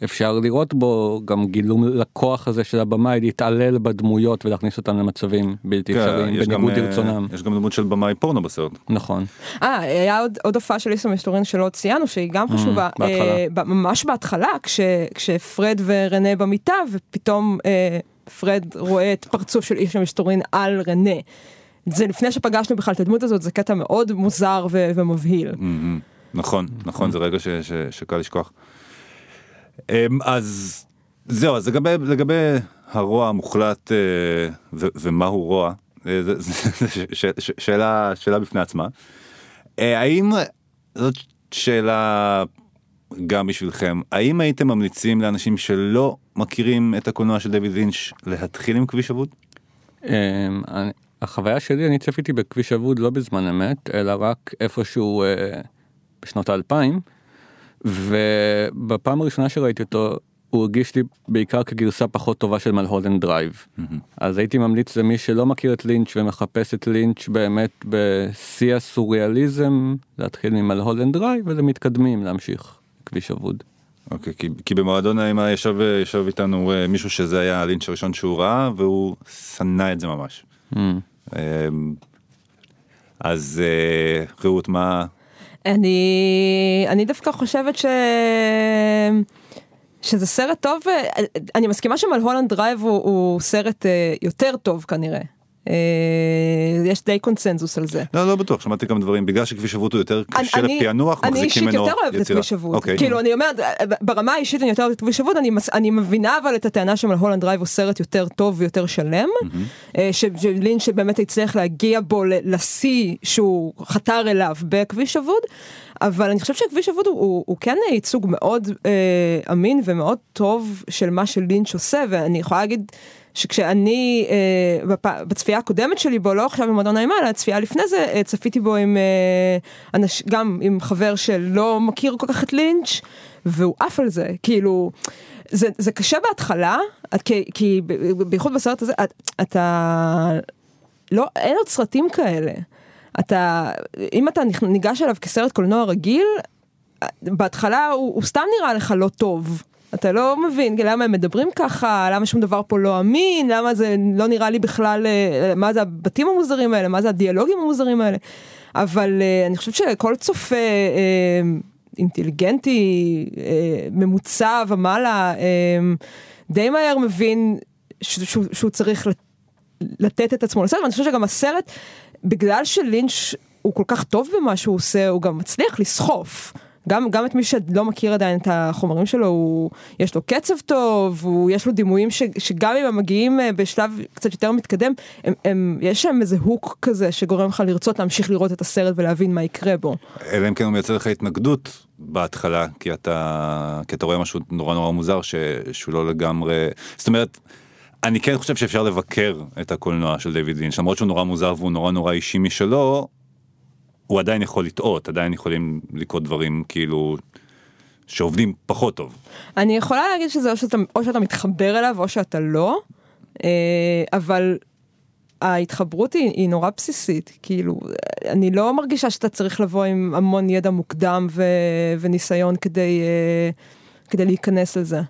אפשר לראות בו גם גילום לכוח הזה של הבמאי להתעלל בדמויות ולהכניס אותם למצבים בלתי כן, אפשריים יש גם, בניגוד אה, לרצונם. יש גם דמות של במאי פורנו בסרט. נכון. אה, היה עוד, עוד הופעה של איש המסתורין שלא ציינו, שהיא גם חשובה. אממ, בהתחלה. אה, ב- ממש בהתחלה, כש, כשפרד ורנה במיטה, ופתאום אה, פרד רואה את פרצוף של איש המסתורין על רנה. זה לפני שפגשנו בכלל את הדמות הזאת, זה קטע מאוד מוזר ו- ומבהיל. מהמם. נכון, נכון, זה רגע ש- ש- שקל לשכוח. אמ, אז זהו, אז לגבי, לגבי הרוע המוחלט אה, ו- ומהו רוע, אה, ש- שאלה, שאלה בפני עצמה. אה, האם, זאת שאלה גם בשבילכם, האם הייתם ממליצים לאנשים שלא מכירים את הקולנוע של דיוויד לינץ' להתחיל עם כביש אבוד? אמ, החוויה שלי אני צפיתי בכביש אבוד לא בזמן אמת אלא רק איפשהו אה, בשנות האלפיים ובפעם הראשונה שראיתי אותו הוא הרגיש לי בעיקר כגרסה פחות טובה של מלהולנד דרייב אז הייתי ממליץ למי שלא מכיר את לינץ' ומחפש את לינץ' באמת בשיא הסוריאליזם להתחיל ממלהולנד דרייב ולמתקדמים להמשיך לכביש אבוד. אוקיי, כי, כי במועדון האימה ישב, ישב איתנו אה, מישהו שזה היה הלינץ' הראשון שהוא ראה והוא שנא את זה ממש. אמ, אמ, אז אה, רעות מה אני, אני דווקא חושבת ש... שזה סרט טוב, אה, אני מסכימה שמלהולנד דרייב הוא, הוא סרט יותר טוב כנראה. אה, יש די קונצנזוס על זה. לא לא בטוח שמעתי גם דברים בגלל שכביש אבות הוא יותר אני- קשה אני- לפענוח אני מחזיקים אישית ממנו יותר אוהבת את יצירה. כביש אבוד. אוקיי. כאילו אני אומרת, ברמה האישית אני יותר אוהבת את כביש אבוד, אני אני מבינה אבל את הטענה שמלהולנד דרייב הוא סרט יותר טוב ויותר שלם, אה, ש- שלינץ' באמת הצליח להגיע בו לשיא שהוא חתר אליו בכביש אבוד, אבל אני חושבת שכביש אבוד הוא, הוא, הוא כן ייצוג מאוד אה, אמין ומאוד טוב של מה שלינץ' עושה, ואני יכולה להגיד שכשאני אה, בפ... בצפייה הקודמת שלי בו, לא עכשיו עם מועדון האימה, אלא הצפייה לפני זה, אה, צפיתי בו עם אה, אנש... גם עם חבר שלא מכיר כל כך את לינץ', והוא עף על זה, כאילו, זה, זה קשה בהתחלה, כי, כי בייחוד בסרט הזה, אתה, לא, אין עוד סרטים כאלה. אתה, אם אתה ניגש אליו כסרט קולנוע רגיל, בהתחלה הוא, הוא סתם נראה לך לא טוב. אתה לא מבין למה הם מדברים ככה, למה שום דבר פה לא אמין, למה זה לא נראה לי בכלל, אה, מה זה הבתים המוזרים האלה, מה זה הדיאלוגים המוזרים האלה. אבל אה, אני חושבת שכל צופה אה, אינטליגנטי, ממוצע ומעלה, די מהר מבין שהוא, שהוא צריך לתת את עצמו לסרט, ואני חושבת שגם הסרט, בגלל שלינץ' הוא כל כך טוב במה שהוא עושה, הוא גם מצליח לסחוף. גם, גם את מי שלא מכיר עדיין את החומרים שלו, הוא, יש לו קצב טוב, הוא, יש לו דימויים ש, שגם אם הם מגיעים אה, בשלב קצת יותר מתקדם, הם, הם, יש שם איזה הוק כזה שגורם לך לרצות להמשיך לראות את הסרט ולהבין מה יקרה בו. אלא אם כן הוא מייצר לך התנגדות בהתחלה, כי אתה, כי אתה רואה משהו נורא נורא מוזר ש, שהוא לא לגמרי, זאת אומרת, אני כן חושב שאפשר לבקר את הקולנוע של דיוויד לינץ', למרות שהוא נורא מוזר והוא נורא נורא אישי משלו, הוא עדיין יכול לטעות, עדיין יכולים לקרות דברים כאילו שעובדים פחות טוב. אני יכולה להגיד שזה או שאתה, או שאתה מתחבר אליו או שאתה לא, אה, אבל ההתחברות היא, היא נורא בסיסית, כאילו, אני לא מרגישה שאתה צריך לבוא עם המון ידע מוקדם ו, וניסיון כדי... אה, כדי להיכנס לזה.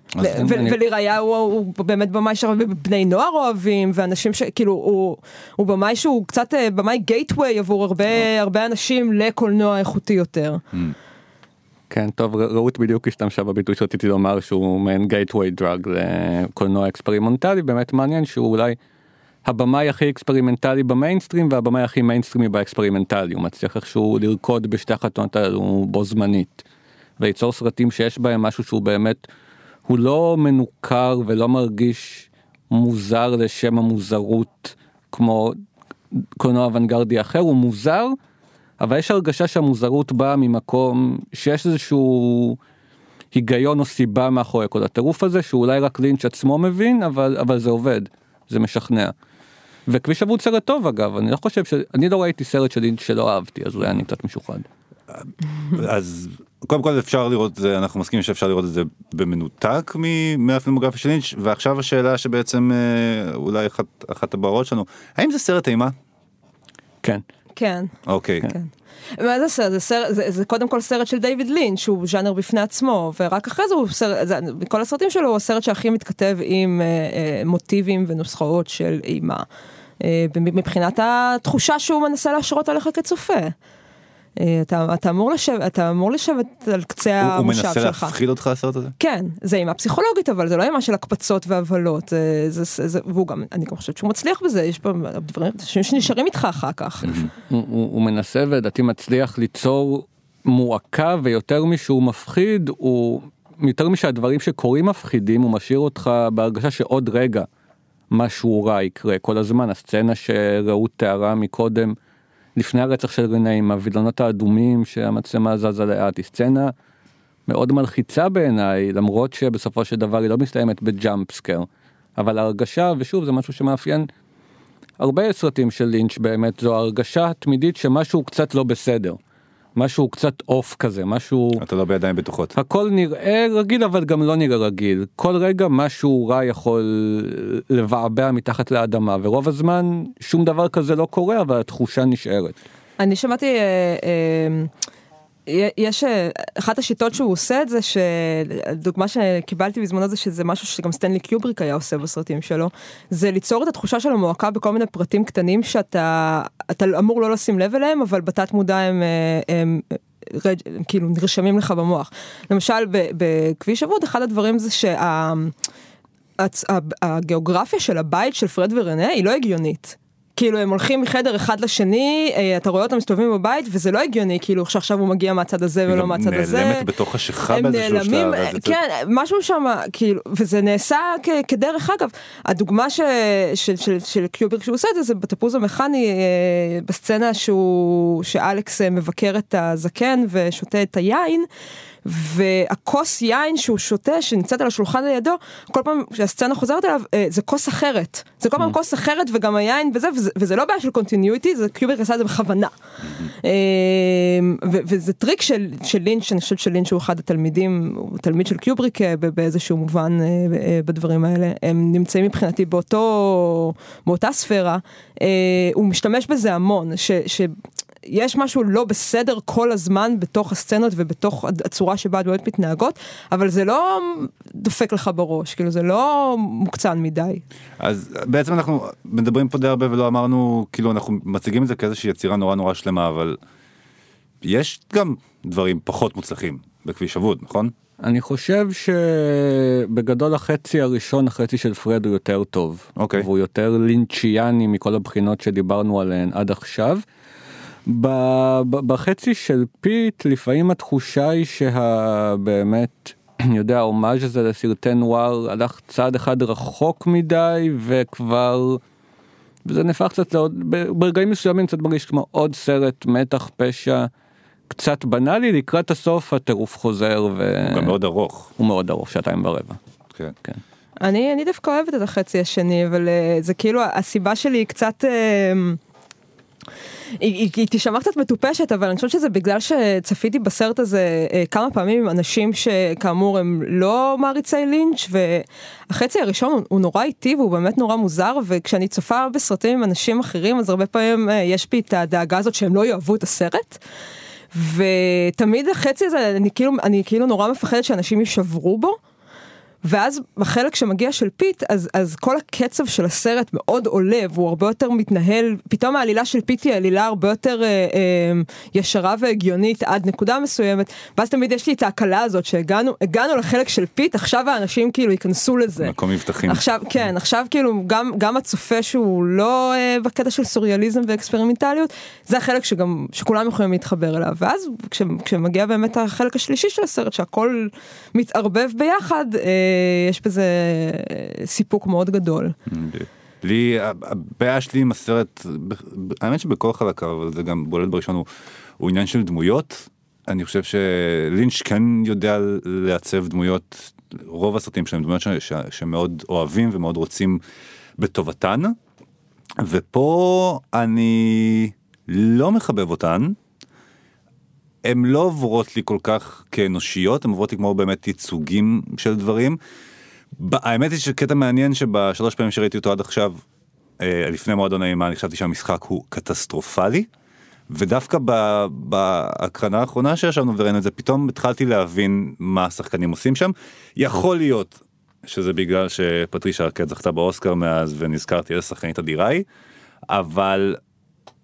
ולראיה הוא באמת במאי שהרבה בני נוער אוהבים, ואנשים שכאילו, הוא במאי שהוא קצת אה, במאי gateway עבור הרבה אנשים לקולנוע איכותי יותר. אהמ. כן, טוב, רעות בדיוק השתמשה בביטוי שרציתי לומר שהוא מעין gateway drug לקולנוע אקספרימנטלי, באמת מעניין שהוא אולי הבמאי הכי אקספרימנטלי במיינסטרים והבמאי הכי מיינסטרימי באקספרימנטלי, הוא מצליח איכשהו לרקוד בשתי החתונות האלו בו זמנית. וליצור סרטים שיש בהם משהו שהוא באמת, הוא לא מנוכר ולא מרגיש מוזר לשם המוזרות כמו קולנוע אוונגרדי אחר, הוא מוזר, אבל יש הרגשה שהמוזרות באה ממקום שיש איזשהו היגיון או סיבה מאחורי כל הטירוף הזה, שאולי רק לינץ' עצמו מבין, אבל, אבל זה עובד, זה משכנע. וכביש אבוד סרט טוב אגב, אני לא חושב ש... אני לא ראיתי סרט של לינץ' שלא אהבתי, אז אולי אני קצת משוחד. אז קודם כל אפשר לראות זה אנחנו מסכימים שאפשר לראות את זה במנותק מהפילמוגרפיה של לינץ' ועכשיו השאלה שבעצם אה, אולי אחת, אחת הבערות שלנו האם זה סרט אימה? כן. כן. אוקיי. כן. מה זה סרט? זה, סרט זה, זה קודם כל סרט של דיוויד לינץ' שהוא ז'אנר בפני עצמו ורק אחרי זה הוא סרט, זה, בכל הסרטים שלו הוא הסרט שהכי מתכתב עם אה, אה, מוטיבים ונוסחאות של אימה. אה, מבחינת התחושה שהוא מנסה להשרות עליך כצופה. אה, אתה, אתה, אמור לשבת, אתה אמור לשבת על קצה הוא, המושב שלך. הוא מנסה להפחיד אותך הסרט הזה? כן, זה אימה פסיכולוגית אבל זה לא אימה של הקפצות והבלות, זה, זה, זה, והוא גם, אני גם חושבת שהוא מצליח בזה, יש פה דברים שנשארים איתך אחר כך. <laughs> הוא, הוא, הוא מנסה ולדעתי מצליח ליצור מועקה ויותר משהוא מפחיד, הוא יותר משהדברים שקורים מפחידים, הוא משאיר אותך בהרגשה שעוד רגע משהו רע יקרה כל הזמן, הסצנה שרעות תיארה מקודם. לפני הרצח של רנה עם הווילונות האדומים שהמצלמה זזה לאט, היא סצנה מאוד מלחיצה בעיניי, למרות שבסופו של דבר היא לא מסתיימת ב jump scare. אבל ההרגשה, ושוב זה משהו שמאפיין הרבה סרטים של לינץ' באמת, זו הרגשה תמידית שמשהו קצת לא בסדר. משהו קצת off כזה, משהו... אתה לא בידיים בטוחות. הכל נראה רגיל אבל גם לא נראה רגיל. כל רגע משהו רע יכול לבעבע מתחת לאדמה, ורוב הזמן שום דבר כזה לא קורה, אבל התחושה נשארת. אני שמעתי... אה, אה... יש אה, אחת השיטות שהוא עושה את זה שדוגמה שקיבלתי בזמנו זה שזה משהו שגם סטנלי קיובריק היה עושה בסרטים שלו זה ליצור את התחושה של המועקה בכל מיני פרטים קטנים שאתה אתה אמור לא לשים לב אליהם אבל בתת מודע הם, אה, הם, הם, הם כאילו נרשמים לך במוח למשל בכביש אבוד אחד הדברים זה שה... הגיאוגרפיה של הבית של פרד ורנה היא לא הגיונית. כאילו הם הולכים מחדר אחד לשני, אה, אתה רואה אותם מסתובבים בבית וזה לא הגיוני כאילו שעכשיו הוא מגיע מהצד הזה ולא מהצד הזה. נעלמת בתוך השיכה באיזשהו שלב. כן, משהו שם כאילו, וזה נעשה כדרך אגב. הדוגמה ש, של, של, של קיוברק שהוא עושה את זה זה בתפוז המכני אה, בסצנה שהוא, שאלכס מבקר את הזקן ושותה את היין. והכוס יין שהוא שותה, שנמצאת על השולחן לידו, כל פעם שהסצנה חוזרת אליו, אה, זה כוס אחרת. זה כל פעם כוס אחרת וגם היין וזה, וזה, וזה לא בעיה של continuity, זה קיובריק עשה את זה בכוונה. אה, ו- וזה טריק של, של לינץ', אני חושבת שלינץ' הוא אחד התלמידים, הוא תלמיד של קיובריק אה, באיזשהו מובן אה, אה, בדברים האלה. הם נמצאים מבחינתי באותו, באותה ספירה. אה, הוא משתמש בזה המון, ש... ש- יש משהו לא בסדר כל הזמן בתוך הסצנות ובתוך הצורה שבה הדמויות מתנהגות, אבל זה לא דופק לך בראש, כאילו זה לא מוקצן מדי. אז בעצם אנחנו מדברים פה די הרבה ולא אמרנו, כאילו אנחנו מציגים את זה כאיזושהי יצירה נורא נורא שלמה, אבל יש גם דברים פחות מוצלחים בכביש אבוד, נכון? אני חושב שבגדול החצי הראשון, החצי של פרד הוא יותר טוב. אוקיי. והוא יותר לינצ'יאני מכל הבחינות שדיברנו עליהן עד עכשיו. ב- ב- בחצי של פיט לפעמים התחושה היא שבאמת, אני <clears throat> יודע, ההומאז' הזה לסרטי נואר הלך צעד אחד רחוק מדי וכבר... וזה נהפך קצת לעוד, ברגעים מסוימים קצת מרגיש כמו עוד סרט מתח פשע קצת בנאלי לקראת הסוף הטירוף חוזר הוא ו... גם מאוד ארוך. הוא מאוד ארוך שעתיים ורבע. כן. כן. אני, אני דווקא אוהבת את החצי השני, אבל אה, זה כאילו, הסיבה שלי היא קצת... היא, היא, היא תישמע קצת מטופשת, אבל אני חושבת שזה בגלל שצפיתי בסרט הזה אה, כמה פעמים עם אנשים שכאמור הם לא מעריצי לינץ', והחצי הראשון הוא, הוא נורא איטי והוא באמת נורא מוזר, וכשאני צופה בסרטים עם אנשים אחרים, אז הרבה פעמים אה, יש בי את הדאגה הזאת שהם לא יאהבו את הסרט. ותמיד החצי הזה, אני כאילו, אני כאילו נורא מפחדת שאנשים יישברו בו. ואז בחלק שמגיע של פיט, אז, אז כל הקצב של הסרט מאוד עולה, והוא הרבה יותר מתנהל, פתאום העלילה של פיט היא עלילה הרבה יותר אה, אה, ישרה והגיונית עד נקודה מסוימת, ואז תמיד יש לי את ההקלה הזאת שהגענו הגענו לחלק של פיט, עכשיו האנשים כאילו ייכנסו לזה. מקום מבטחים. עכשיו, כן, עכשיו כאילו גם, גם הצופה שהוא לא אה, בקטע של סוריאליזם ואקספרימנטליות, זה החלק שגם, שכולם יכולים להתחבר אליו, ואז כש, כשמגיע באמת החלק השלישי של הסרט, שהכל מתערבב ביחד, אה, יש בזה אה, סיפוק מאוד גדול. לי, הבעיה שלי עם הסרט, האמת שבכל חלקיו, אבל זה גם בולט בראשון, הוא, הוא עניין של דמויות. אני חושב שלינץ' כן יודע לעצב דמויות, רוב הסרטים שלהם דמויות ש, ש, שמאוד אוהבים ומאוד רוצים בטובתן. ופה אני לא מחבב אותן. הן לא עוברות לי כל כך כאנושיות, הן עוברות לי כמו באמת ייצוגים של דברים. האמת היא שקטע מעניין שבשלוש פעמים שראיתי אותו עד עכשיו, אה, לפני מועדון האימה, אני חשבתי שהמשחק הוא קטסטרופלי. ודווקא בהקרנה האחרונה שישבנו וראינו את זה, פתאום התחלתי להבין מה השחקנים עושים שם. יכול להיות שזה בגלל שפטרישה ארקד זכתה באוסקר מאז ונזכרתי איזה שחקנית אדירה היא, אבל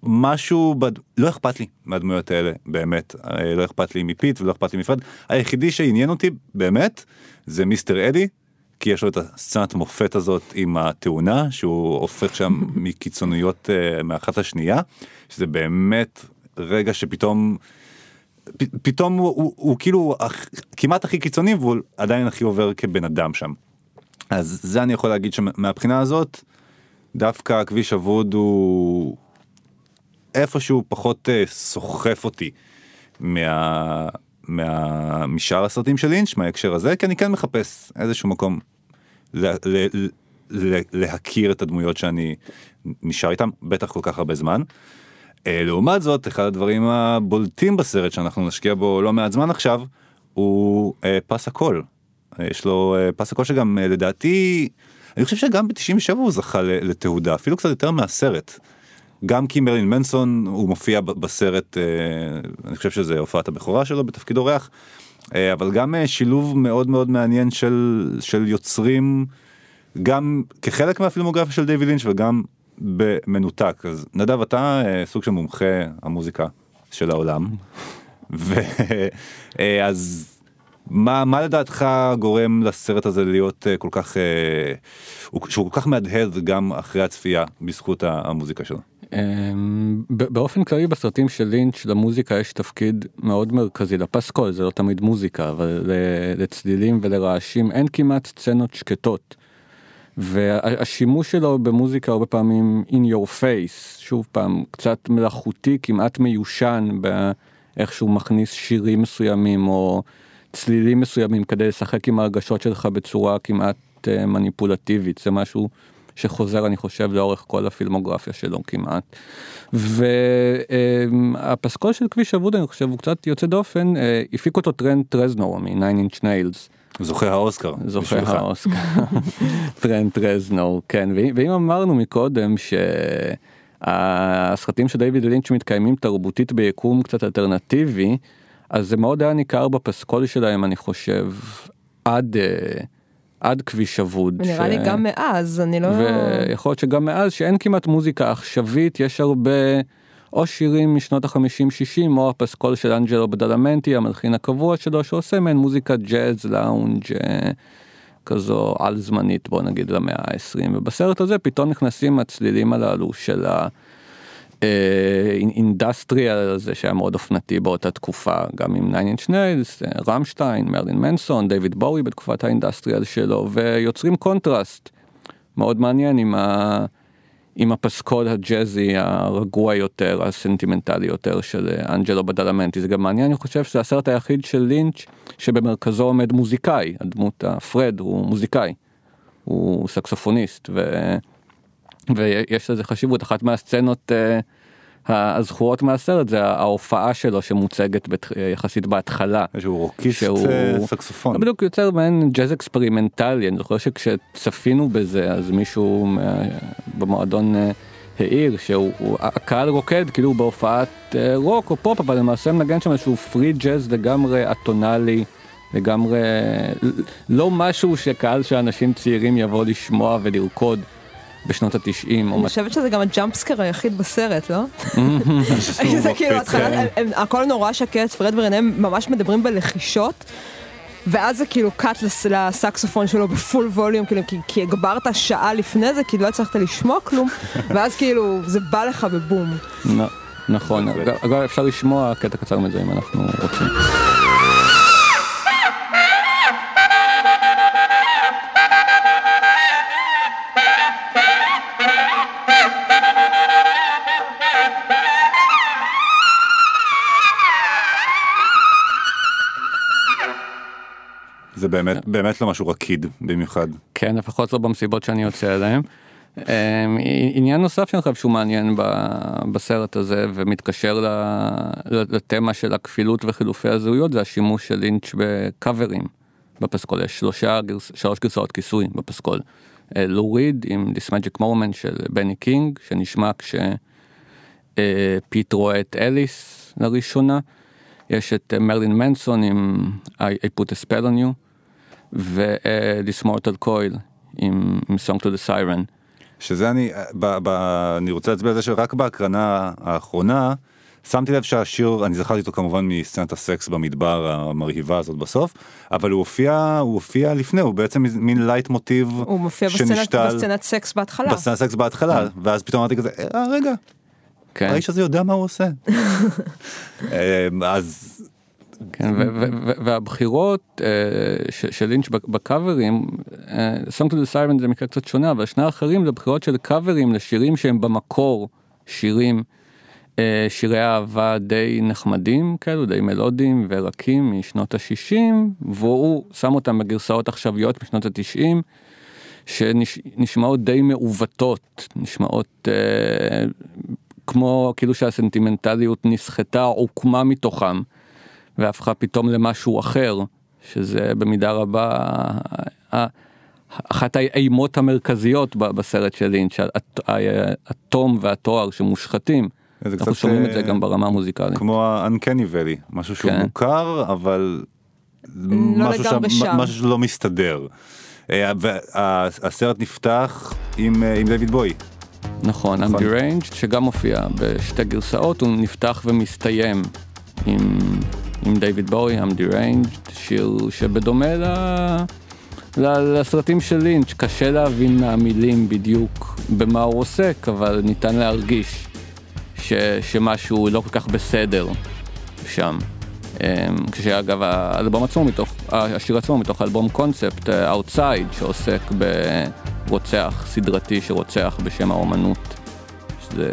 משהו, בד... לא אכפת לי מהדמויות האלה, באמת. אה, לא אכפת לי מפיט ולא אכפת לי מפרד. היחידי שעניין אותי, באמת, זה מיסטר אדי, כי יש לו את הסצנת מופת הזאת עם התאונה, שהוא הופך שם <laughs> מקיצוניות uh, מאחת לשנייה, שזה באמת רגע שפתאום... פ, פתאום הוא, הוא, הוא כאילו הכ- כמעט הכי קיצוני והוא עדיין הכי עובר כבן אדם שם. אז זה אני יכול להגיד שמהבחינה הזאת דווקא כביש אבוד הוא איפשהו פחות אה, סוחף אותי מה, מה, משאר הסרטים של לינץ' מההקשר הזה כי אני כן מחפש איזשהו מקום ל, ל, ל, להכיר את הדמויות שאני נשאר איתם בטח כל כך הרבה זמן. אה, לעומת זאת אחד הדברים הבולטים בסרט שאנחנו נשקיע בו לא מעט זמן עכשיו הוא אה, פס הקול. יש לו פס הקול שגם לדעתי אני חושב שגם ב-97 הוא זכה לתהודה אפילו קצת יותר מהסרט. גם כי מרלין מנסון הוא מופיע בסרט אה, אני חושב שזה הופעת הבכורה שלו בתפקיד אורח אה, אבל גם אה, שילוב מאוד מאוד מעניין של של יוצרים גם כחלק מהפילמוגרפיה של דיוויד לינץ' וגם במנותק אז נדב אתה סוג של מומחה המוזיקה של העולם ואז מה מה לדעתך גורם לסרט הזה להיות כל כך הוא- שהוא כל כך מהדהד גם אחרי הצפייה בזכות המוזיקה שלו. אמ, באופן כללי בסרטים של לינץ' למוזיקה יש תפקיד מאוד מרכזי לפסקול זה לא תמיד מוזיקה אבל לצלילים ולרעשים אין כמעט סצנות שקטות. והשימוש שלו במוזיקה הרבה פעמים in your face שוב פעם קצת מלאכותי כמעט מיושן באיך שהוא מכניס שירים מסוימים או צלילים מסוימים כדי לשחק עם ההרגשות שלך בצורה כמעט אה, מניפולטיבית, זה משהו שחוזר אני חושב לאורך כל הפילמוגרפיה שלו כמעט. והפסקול של כביש אבוד אני חושב הוא קצת יוצא דופן, אה, הפיק אותו טרנט רזנור מ-9 inch nails. זוכה האוסקר. זוכה האוסקר. <laughs> טרנט רזנור, כן, ואם אמרנו מקודם שהסרטים של דיוויד לינץ' מתקיימים תרבותית ביקום קצת אלטרנטיבי, אז זה מאוד היה ניכר בפסקול שלהם אני חושב עד. אה, עד כביש אבוד. נראה ש... לי גם מאז, אני לא... ויכול להיות שגם מאז שאין כמעט מוזיקה עכשווית, יש הרבה או שירים משנות החמישים שישים או הפסקול של אנג'לו בדלמנטי, המלחין הקבוע שלו, שעושה מעין מוזיקה ג'אז, לאונג' אה, כזו על זמנית בוא נגיד למאה ה-20, ובסרט הזה פתאום נכנסים הצלילים הללו של ה... industrial הזה שהיה מאוד אופנתי באותה תקופה גם עם 9 inch nails, רמשטיין, מרילין מנסון, דיוויד בואי בתקופת ה industrial שלו ויוצרים קונטרסט מאוד מעניין עם, ה... עם הפסקול הג'אזי הרגוע יותר, הסנטימנטלי יותר של אנג'לו בדלמנטי. זה גם מעניין, אני חושב שזה הסרט היחיד של לינץ' שבמרכזו עומד מוזיקאי, הדמות הפרד הוא מוזיקאי, הוא סקסופוניסט. ו... ויש לזה חשיבות אחת מהסצנות uh, הזכורות מהסרט זה ההופעה שלו שמוצגת בת, יחסית בהתחלה. שהוא רוקיסט שהוא... אה, סקסופון. בדיוק יוצר מעין ג'אז אקספרימנטלי אני זוכר שכשצפינו בזה אז מישהו במועדון אה, העיר שהוא הקהל רוקד כאילו בהופעת רוק או פופ אבל למעשה מנגן שם איזשהו free jazz לגמרי אטונאלי. לגמרי לא משהו שקהל של אנשים צעירים יבוא לשמוע ולרקוד. בשנות התשעים. אני חושבת שזה גם ה jumpscare היחיד בסרט, לא? <laughs> זה כאילו התחלה, הכל נורא שקט, פרד ורנה ממש מדברים בלחישות. ואז זה כאילו cut לסקסופון שלו ב full volume, כאילו, כי, כי הגברת שעה לפני זה, כי לא הצלחת לשמוע כלום, <laughs> ואז כאילו זה בא לך בבום. נכון, אגב אפשר לשמוע קטע קצר מזה אם אנחנו רוצים. באמת באמת לא משהו רקיד במיוחד. כן לפחות לא במסיבות שאני יוצא אליהם. אמ, עניין נוסף שאני חושב שהוא מעניין בסרט הזה ומתקשר לתמה של הכפילות וחילופי הזהויות זה השימוש של לינץ' בקאברים בפסקול יש שלושה שלוש גרסאות כיסוי בפסקול. אה, לו ריד עם This Magic Moment של בני קינג שנשמע כשפיט אה, רואה את אליס לראשונה. יש את מרילין מנסון עם I, I put a spell on you ו-This Mortal Coil עם, עם Song to the Siren. שזה אני, ב, ב, אני רוצה להצביע על זה שרק בהקרנה האחרונה שמתי לב שהשיר, אני זכרתי אותו כמובן מסצנת הסקס במדבר המרהיבה הזאת בסוף, אבל הוא הופיע, הוא הופיע לפני, הוא בעצם מין לייטמוטיב שנשתל. הוא מופיע בסצנת, בסצנת סקס בהתחלה. בסצנת סקס בהתחלה, ואז פתאום אמרתי כזה, אה רגע, כן. האיש הזה יודע מה הוא עושה. <laughs> אמ, אז כן, והבחירות אה, של לינץ' בקאברים, אה, Song to the Siren זה מקרה קצת שונה, אבל שני האחרים זה בחירות של קאברים לשירים שהם במקור שירים, אה, שירי אהבה די נחמדים כאלו, די מלודיים ורקים משנות ה-60, והוא שם אותם בגרסאות עכשוויות משנות ה-90. שנשמעות די מעוותות, נשמעות אה, כמו כאילו שהסנטימנטליות נסחטה, עוקמה מתוכם. והפכה פתאום למשהו אחר, שזה במידה רבה אחת האימות המרכזיות בסרט של לינץ', התום והתואר שמושחתים. אנחנו שומעים את זה אה, גם ברמה המוזיקלית. כמו ה-uncanny valley, משהו שהוא כן. מוכר אבל לא משהו, שם, משהו שלא מסתדר. אה, והסרט נפתח עם, אה, עם דויד בוי. נכון, נכון. I'm Deranged שגם מופיע בשתי גרסאות, הוא נפתח ומסתיים עם עם דיוויד בואי, I'm deranged, שיר שבדומה ל... לסרטים של לינץ', קשה להבין מהמילים בדיוק במה הוא עוסק, אבל ניתן להרגיש ש... שמשהו לא כל כך בסדר שם. אמ, כשאגב האלבום עצמו מתוך, השיר עצמו מתוך אלבום קונספט, Outside, שעוסק ברוצח סדרתי שרוצח בשם האומנות, שזה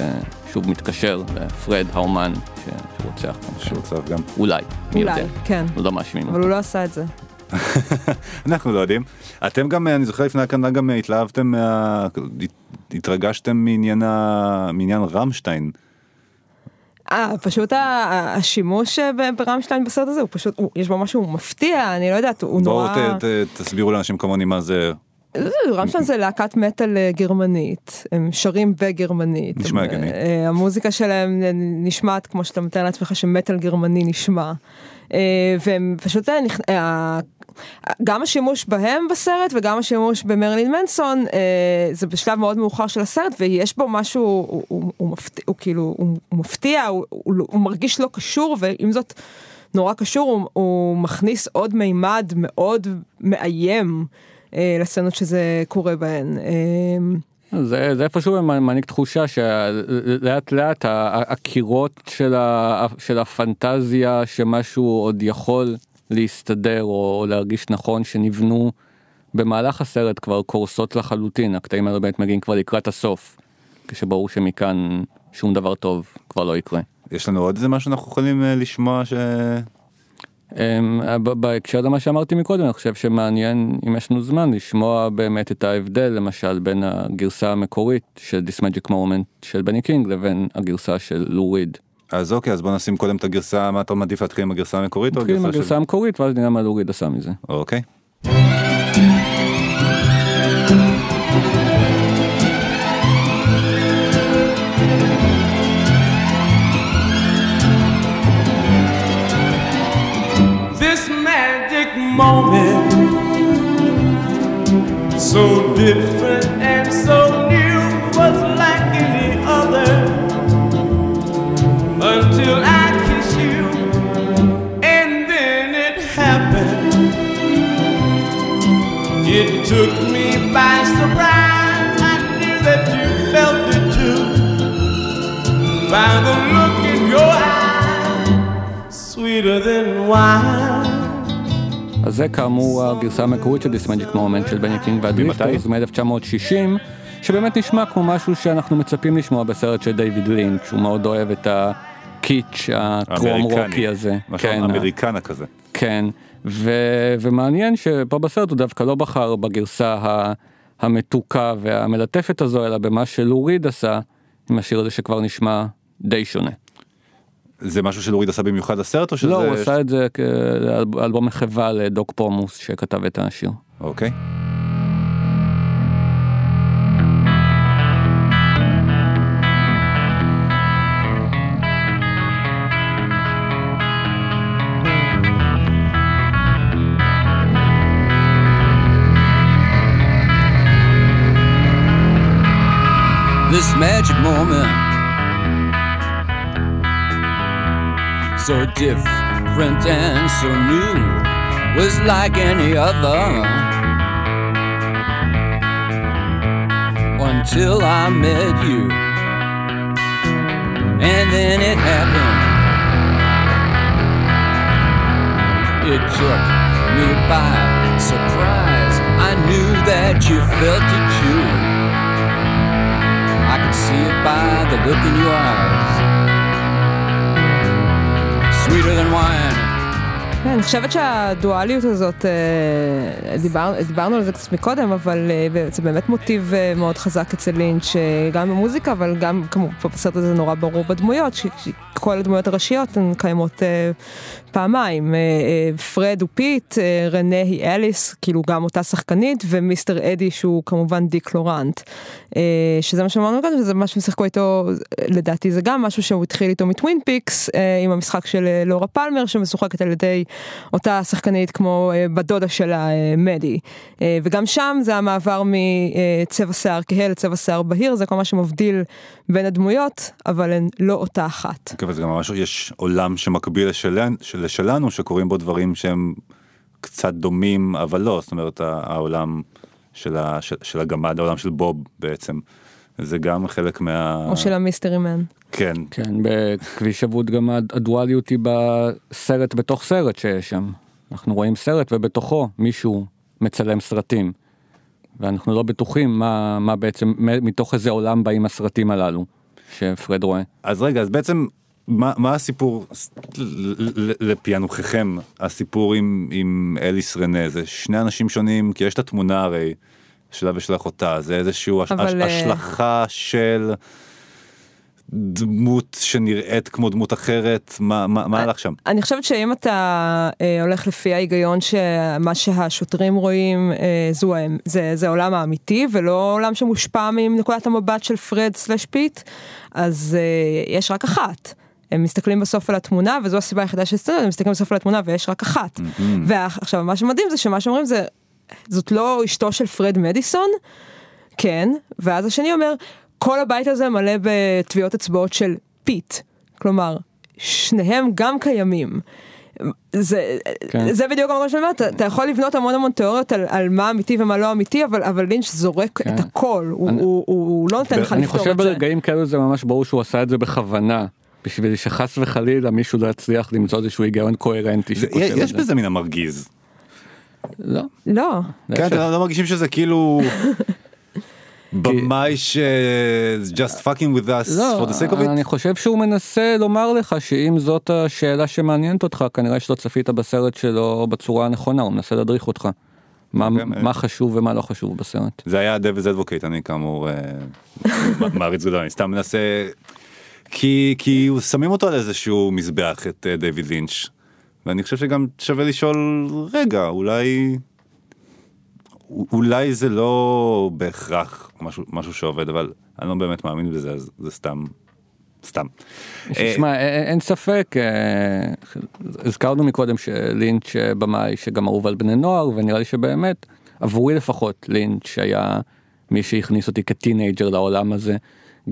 שוב מתקשר לפרד האומן ש- שרוצח. שרוצח גם. אולי, מי אולי, יודע. כן. לא מאשימים אבל אותו. הוא לא עשה את זה. <laughs> אנחנו לא יודעים. אתם גם, אני זוכר לפני הקנדה גם התלהבתם, מה... התרגשתם מעניין, ה... מעניין רמשטיין. אה, פשוט השימוש אה, ברמשטיין בסרט הזה הוא פשוט, הוא- יש בו משהו מפתיע, אני לא יודעת, הוא בואו נורא... ת, תסבירו לאנשים כמוני מה זה. רמשטיין זה להקת מטאל אה, גרמנית, הם שרים בגרמנית. נשמע הם, הגיוני. אה, המוזיקה שלהם אה, נשמעת כמו שאתה מתאר לעצמך שמטאל גרמני נשמע. אה, והם פשוט, אה, אה, גם השימוש בהם בסרט וגם השימוש במרלין מנסון אה, זה בשלב מאוד מאוחר של הסרט ויש בו משהו, הוא, הוא, הוא, מפתיע, הוא כאילו, הוא, הוא מפתיע, הוא, הוא, הוא מרגיש לא קשור ועם זאת נורא קשור, הוא, הוא מכניס עוד מימד מאוד מאיים אה, לסצנות שזה קורה בהן. אה, זה, זה איפשהו מעניק תחושה שלאט לאט הקירות של, ה, של הפנטזיה שמשהו עוד יכול להסתדר או, או להרגיש נכון שנבנו במהלך הסרט כבר קורסות לחלוטין הקטעים האלה באמת מגיעים כבר לקראת הסוף כשברור שמכאן שום דבר טוב כבר לא יקרה. יש לנו עוד איזה משהו אנחנו יכולים אה, לשמוע ש... אמ, בהקשר למה שאמרתי מקודם אני חושב שמעניין אם יש לנו זמן לשמוע באמת את ההבדל למשל בין הגרסה המקורית של This Magic Moment של בני קינג לבין הגרסה של לו ריד. אז אוקיי, אז בוא נשים קודם את הגרסה, מה אתה מעדיף להתחיל עם הגרסה המקורית או נתחיל עם הגרסה הגרסה המקורית ואז נראה מה לו ריד עשה מזה. אוקיי. Moment. So different and so new was like any other. Until I kissed you and then it happened. It took me by surprise I knew that you felt it too. By the look in your eyes sweeter than wine אז זה כאמור הגרסה המקורית של This Magic Moment של בני קינג והדריפטרס מ-1960 שבאמת נשמע כמו משהו שאנחנו מצפים לשמוע בסרט של דיוויד לינץ' הוא מאוד אוהב את הקיץ' הטרום רוקי הזה. כן, אמריקנה כזה. כן, ו- ומעניין שפה בסרט הוא דווקא לא בחר בגרסה ה- המתוקה והמלטפת הזו, אלא במה שלו ריד עשה, עם השיר הזה שכבר נשמע די שונה. זה משהו שלוריד עשה במיוחד לסרט או שזה... לא, הוא עשה את זה כאלבום מחווה לדוק פומוס שכתב את השיר. אוקיי. this magic moment. So different and so new, was like any other. Until I met you, and then it happened. It took me by surprise. I knew that you felt it too. I could see it by the look in your eyes. Sweeter than wine. כן, אני חושבת שהדואליות הזאת, אה, דיבר, דיברנו על זה קצת מקודם, אבל אה, זה באמת מוטיב אה, מאוד חזק אצל לינץ', גם במוזיקה, אבל גם כמובן בסרט הזה נורא ברור בדמויות, שכל הדמויות הראשיות הן קיימות אה, פעמיים. אה, אה, פרד הוא פיט, אה, רנה היא אליס, כאילו גם אותה שחקנית, ומיסטר אדי שהוא כמובן דיק לורנט. אה, שזה מה שאמרנו קודם, וזה מה שהם שיחקו איתו, לדעתי זה גם משהו שהוא התחיל איתו מטווין פיקס, אה, עם המשחק של אה, לורה פלמר, שמשוחקת על ידי אותה שחקנית כמו אה, בת דודה שלה, אה, מדי. אה, וגם שם זה המעבר מצבע שיער כהה לצבע שיער בהיר, זה כל מה שמבדיל בין הדמויות, אבל הן לא אותה אחת. כן, וזה גם ממש, יש עולם שמקביל לשלנו, לשלנו, שקורים בו דברים שהם קצת דומים, אבל לא, זאת אומרת, העולם של, ה, של, של הגמד, העולם של בוב בעצם. זה גם חלק מה... או של המיסטרי מן. כן. כן, בכביש אבוד גם הדואליות היא בסרט בתוך סרט שיש שם. אנחנו רואים סרט ובתוכו מישהו מצלם סרטים. ואנחנו לא בטוחים מה, מה בעצם, מתוך איזה עולם באים הסרטים הללו. שפרד רואה. אז רגע, אז בעצם, מה, מה הסיפור, ס- ל- ל- לפענוחכם, הסיפור עם, עם אליס רנה, זה שני אנשים שונים, כי יש את התמונה הרי, שלה ושל אחותה, זה איזשהו אבל, הש, אה, השלכה של דמות שנראית כמו דמות אחרת, מה, מה, מה הלך שם? אני חושבת שאם אתה אה, הולך לפי ההיגיון שמה שהשוטרים רואים אה, זו, זה, זה העולם האמיתי ולא עולם שמושפע מנקודת המבט של פרד slash פיט, אז אה, יש רק אחת. הם מסתכלים בסוף על התמונה וזו הסיבה היחידה של סצנה, הם מסתכלים בסוף על התמונה ויש רק אחת. ועכשיו מה שמדהים זה שמה שאומרים זה, זאת לא אשתו של פרד מדיסון, כן, ואז השני אומר, כל הבית הזה מלא בטביעות אצבעות של פיט. כלומר, שניהם גם קיימים. זה, כן. זה בדיוק המקום שאני אומרת, אתה, אתה יכול לבנות המון המון תיאוריות על, על מה אמיתי ומה לא אמיתי, אבל, אבל לינץ' זורק כן. את הכל, הוא, אני- הוא, הוא, הוא לא נותן לך אני לפתור חושב את זה. ברגעים כאלו זה ממש ברור שהוא עשה את זה בכוונה. בשביל שחס וחלילה מישהו לא יצליח למצוא איזשהו היגיון קוהרנטי זה, יש זה. בזה מן המרגיז. לא. לא, כן. אתם לא מרגישים שזה כאילו... <laughs> במאי ש... just fucking with us לא, for the sake of it? אני חושב שהוא מנסה לומר לך שאם זאת השאלה שמעניינת אותך כנראה שלא צפית בסרט שלו בצורה הנכונה הוא מנסה להדריך אותך. מה, גם, מה חשוב ומה לא חשוב בסרט. זה היה דוויז אדבוקייט, אני כאמור אה, <laughs> מעריץ גדול, אני סתם מנסה, כי, כי הוא- שמים אותו על איזשהו מזבח את אה, דיוויד לינץ', ואני חושב שגם שווה לשאול, רגע, אולי, אולי זה לא בהכרח משהו, משהו שעובד, אבל אני לא באמת מאמין בזה, אז זה סתם, סתם. אה, שמע, א- א- אין ספק, אה, הזכרנו מקודם שלינץ' אה, במאי שגם אהוב על בני נוער, ונראה לי שבאמת, עבורי לפחות, לינץ' היה מי שהכניס אותי כטינאייג'ר לעולם הזה,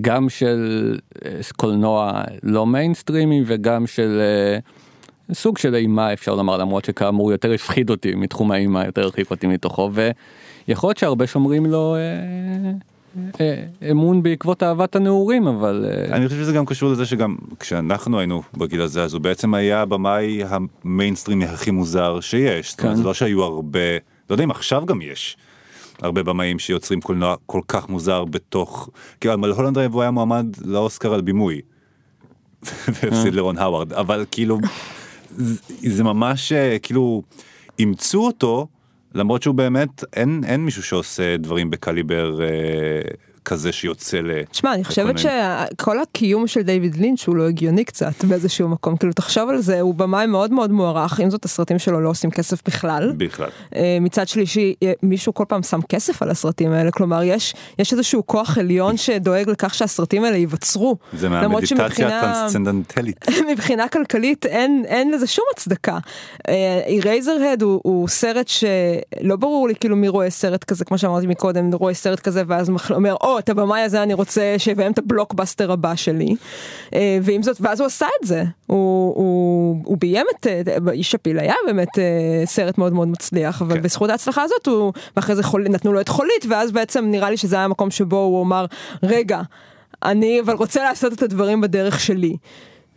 גם של אה, קולנוע לא מיינסטרימי וגם של אה, סוג של אימה אפשר לומר, למרות שכאמור יותר הפחיד אותי מתחום האימה, יותר הרחיק אותי מתוכו, ויכול להיות שהרבה שומרים לו אה, אמון בעקבות אהבת הנעורים, אבל... אני חושב שזה גם קשור לזה שגם כשאנחנו היינו בגיל הזה אז הוא בעצם היה הבמאי המיינסטרימי הכי מוזר שיש. זאת אומרת, כן. זה לא שהיו הרבה, לא יודע אם עכשיו גם יש. הרבה במאים שיוצרים קולנוע כל כך מוזר בתוך, כאילו על מלהולנד דרייב הוא היה מועמד לאוסקר על בימוי. <laughs> והפסיד לרון האווארד, אבל כאילו זה- זה ממש אה, כאילו אימצו אותו למרות שהוא באמת אין אין מישהו שעושה דברים בקליבר אה, כזה שיוצא ל... תשמע, אני חושבת שכל הקיום של דיוויד לינץ' הוא לא הגיוני קצת באיזשהו מקום, כאילו תחשוב על זה, הוא במאי מאוד מאוד מוערך, עם זאת הסרטים שלו לא עושים כסף בכלל. בכלל. אה, מצד שלישי אה, מישהו כל פעם שם כסף על הסרטים האלה כלומר יש יש איזשהו כוח עליון שדואג לכך שהסרטים האלה ייווצרו. זה מהמדיטציה הטרנסצנדנטלית. <laughs> מבחינה כלכלית אין אין לזה שום הצדקה. אירייזרהד הוא, הוא סרט שלא ברור לי כאילו מי רואה סרט כזה כמו שאמרתי מקודם רואה סרט כזה ואז אומר או את הבמאי הזה אני רוצה שיביים את הבלוקבאסטר הבא שלי. אה, ועם זאת ואז הוא עשה את זה הוא, הוא, הוא ביים את אה, איש הפיל היה באמת אה, סרט מאוד מאוד מצליח אבל כן. בזכות ההצלחה הזאת הוא ואחרי זה חול, נתנו לו את חולית ואז בעצם נראה לי שזה היה המקום שבו הוא אמר רגע אני אבל רוצה לעשות את הדברים בדרך שלי.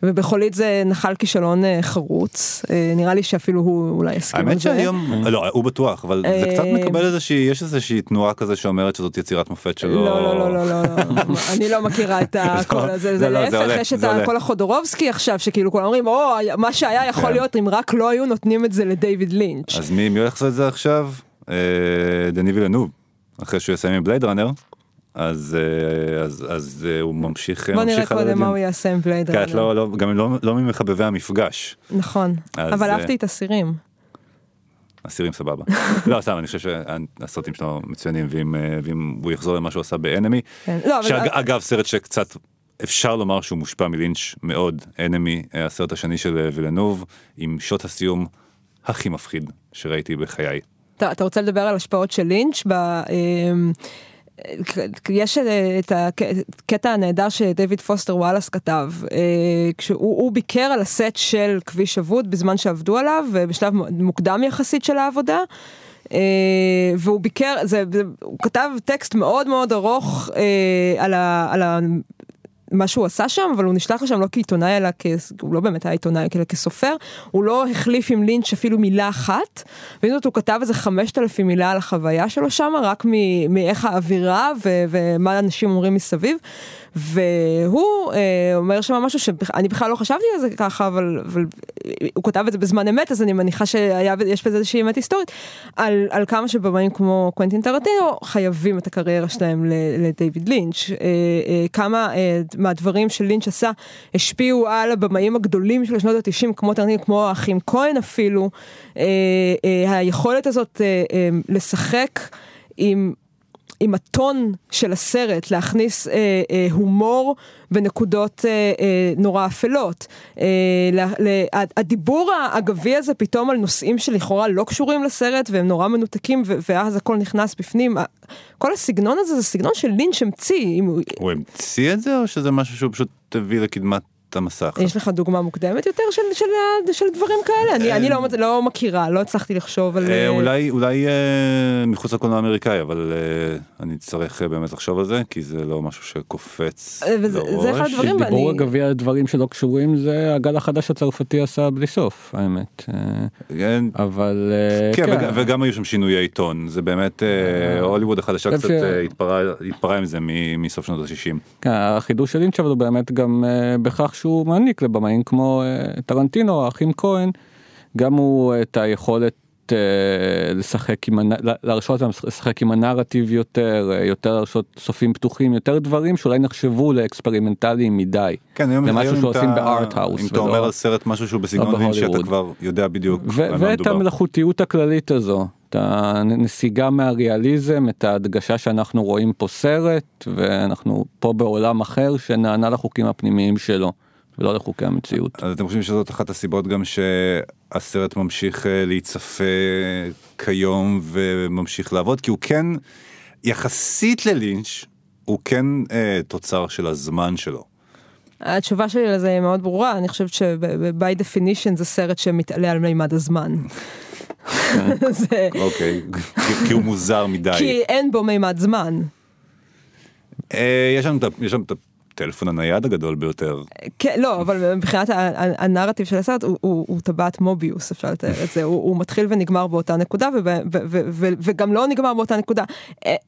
ובחולית זה נחל כישלון אה, חרוץ, אה, נראה לי שאפילו הוא אולי יסכים על האמת זה. שהיום, לא, הוא בטוח, אבל זה קצת אה, מקבל איזושהי, יש איזושהי תנועה כזה שאומרת שזאת יצירת מופת שלו. לא, לא, לא, לא, לא, לא, <laughs> אני לא מכירה את הקול הזה, זה לא, לא, זה להפך, יש את. הקול החודורובסקי עכשיו, שכאילו כולם אומרים, או, מה שהיה יכול כן. להיות אם רק לא היו נותנים את זה לדיוויד לינץ'. אז מי מי הולך לעשות את זה עכשיו? אה, דני וילנוב, אחרי שהוא יסיים עם בלייד ראנר, אז אה, אז- אז אה, הוא ממשיך בוא נראה ממשיך הלאה קודם מה הוא. יעשה עם בלייד כן, ראנר. לא- לא- גם לא לא ממחבבי המפגש, נכון, אז, אבל אה, אהבתי את הסירים. אסירים סבבה. <laughs> לא, סתם, אני חושב שהסרטים שלו מצוינים, ואם, אה, ואם הוא יחזור למה שהוא עשה באנמי, כן. לא, שאגב סרט שקצת אפשר לומר שהוא מושפע מלינץ' מאוד, אנמי, הסרט השני של אה, וילנוב, עם שוט הסיום הכי מפחיד שראיתי בחיי. אתה, אתה רוצה לדבר על השפעות של לינץ'? ב, אמ, יש אה, את הקטע הנהדר שדייוויד פוסטר וואלאס כתב, אה, כשהוא הוא ביקר על הסט של כביש אבוד בזמן שעבדו עליו, אה, בשלב מוקדם יחסית של העבודה. אה, והוא ביקר, זה, זה, הוא כתב טקסט מאוד מאוד ארוך אה, על, ה, על מה שהוא עשה שם, אבל הוא נשלח לשם לא כעיתונאי, אלא כ... הוא לא באמת היה עיתונאי, אלא כסופר. הוא לא החליף עם לינץ' אפילו מילה אחת, ועם זאת הוא כתב איזה חמשת אלפים מילה על החוויה שלו שם, רק. מאיך האווירה ו... ומה אנשים אומרים מסביב. והוא אה, אומר שם משהו שאני בכלל לא חשבתי על זה ככה, אבל, אבל הוא כתב את זה בזמן אמת, אז אני מניחה שיש בזה איזושהי אמת היסטורית, על, על כמה שבמאים כמו קוונטין טרנטינו חייבים את הקריירה שלהם לדיוויד לינץ', אה, אה, כמה אה, מהדברים שלינץ' עשה השפיעו על הבמאים הגדולים של שנות ה-90, כמו טרנטינו, כמו האחים כהן אפילו, אה, אה, היכולת הזאת אה, אה, לשחק עם עם הטון של הסרט, להכניס אה, אה, הומור בנקודות אה, אה, נורא אפלות. אה, לה, לה, הדיבור האגבי הזה פתאום על נושאים שלכאורה לא קשורים לסרט והם נורא מנותקים ואז הכל נכנס בפנים. כל הסגנון הזה זה סגנון של לינץ' המציא. הוא המציא את זה או שזה משהו שהוא פשוט הביא לקדמת המסך. יש לך דוגמה מוקדמת יותר של, של, של, של דברים כאלה? אני, אני לא, לא מכירה, לא הצלחתי לחשוב על... אה, אולי, אולי אה, מחוץ לקולנוע האמריקאי, אבל אה, אני אצטרך באמת לחשוב על זה, כי זה לא משהו שקופץ וזה, זה אחד הדברים, ואני... דיבור אגבי על דברים שלא קשורים, זה הגל החדש הצרפתי עשה בלי סוף, האמת. כן. אבל... כן, כן. וגם היו שם שינויי טון, זה באמת, הוליווד החדשה קצת התפרעה עם זה מסוף שנות ה-60. כן, החידוש של לינץ' הוא באמת גם בכך שהוא מעניק לבמאים כמו אה, טרנטינו, האחים כהן, גם הוא את היכולת אה, לשחק עם, להרשות להם לשחק עם הנרטיב יותר, יותר להרשות סופים פתוחים, יותר דברים שאולי נחשבו לאקספרימנטליים מדי. כן, היום, זה משהו שעושים ב art house. אם אתה אומר על סרט משהו שהוא בסגנון לינץ' אתה כבר יודע בדיוק ואת המלאכותיות הכללית הזו. את הנסיגה מהריאליזם, את ההדגשה שאנחנו רואים פה סרט, ואנחנו פה בעולם אחר שנענה לחוקים הפנימיים שלו. ולא לחוקי המציאות. אז אתם חושבים שזאת אחת הסיבות גם שהסרט ממשיך אה, להיצפה כיום וממשיך לעבוד? כי הוא כן, יחסית ללינץ', הוא כן אה, תוצר של הזמן שלו. התשובה שלי לזה היא מאוד ברורה, אני חושבת שב-by definition זה סרט שמתעלה על מימד הזמן. <laughs> אוקיי, כי הוא מוזר מדי. כי אין בו מימד זמן. אה, יש לנו את הטלפון הנייד הגדול ביותר. כן, לא, אבל מבחינת הנרטיב של הסרט הוא, טבעת מוביוס, אפשר לתאר את זה, הוא, מתחיל ונגמר באותה נקודה, וגם לא נגמר באותה נקודה.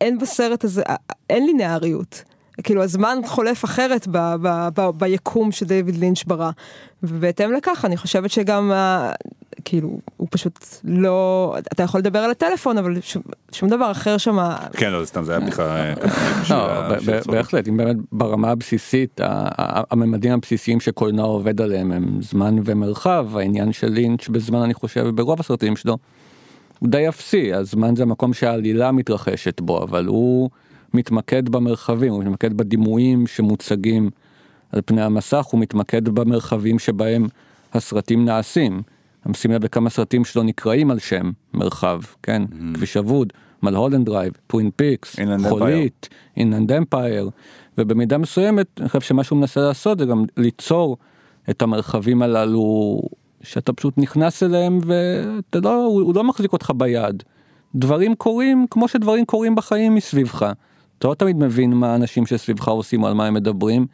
אין בסרט הזה, אין לינאריות. כאילו הזמן חולף אחרת ב, ב, ב, ביקום שדייוויד לינץ' ברא. ובהתאם לכך אני חושבת שגם כאילו הוא פשוט לא אתה יכול לדבר על הטלפון אבל שום, שום דבר אחר שם כן לא סתם זה היה בדיחה אה, לא, בהחלט אם באמת ברמה הבסיסית הממדים הבסיסיים שקולנוע עובד עליהם הם זמן ומרחב העניין של לינץ' בזמן אני חושב ברוב הסרטים שלו. הוא די אפסי הזמן זה המקום שהעלילה מתרחשת בו אבל הוא מתמקד במרחבים הוא מתמקד בדימויים שמוצגים על פני המסך הוא מתמקד במרחבים שבהם הסרטים נעשים. שים לב לכמה סרטים שלו נקראים על שם מרחב, כן? ממ-הממ. כביש אבוד, מלהולנד דרייב, טווין פיקס, חולית, אינלנד אמפייר, ובמידה מסוימת אני חושב שמה שהוא מנסה לעשות זה גם ליצור את המרחבים הללו שאתה פשוט נכנס אליהם ואתה לא, הוא לא מחזיק אותך ביד. דברים קורים כמו שדברים קורים בחיים מסביבך. אתה לא תמיד מבין מה האנשים שסביבך עושים או על מה הם מדברים,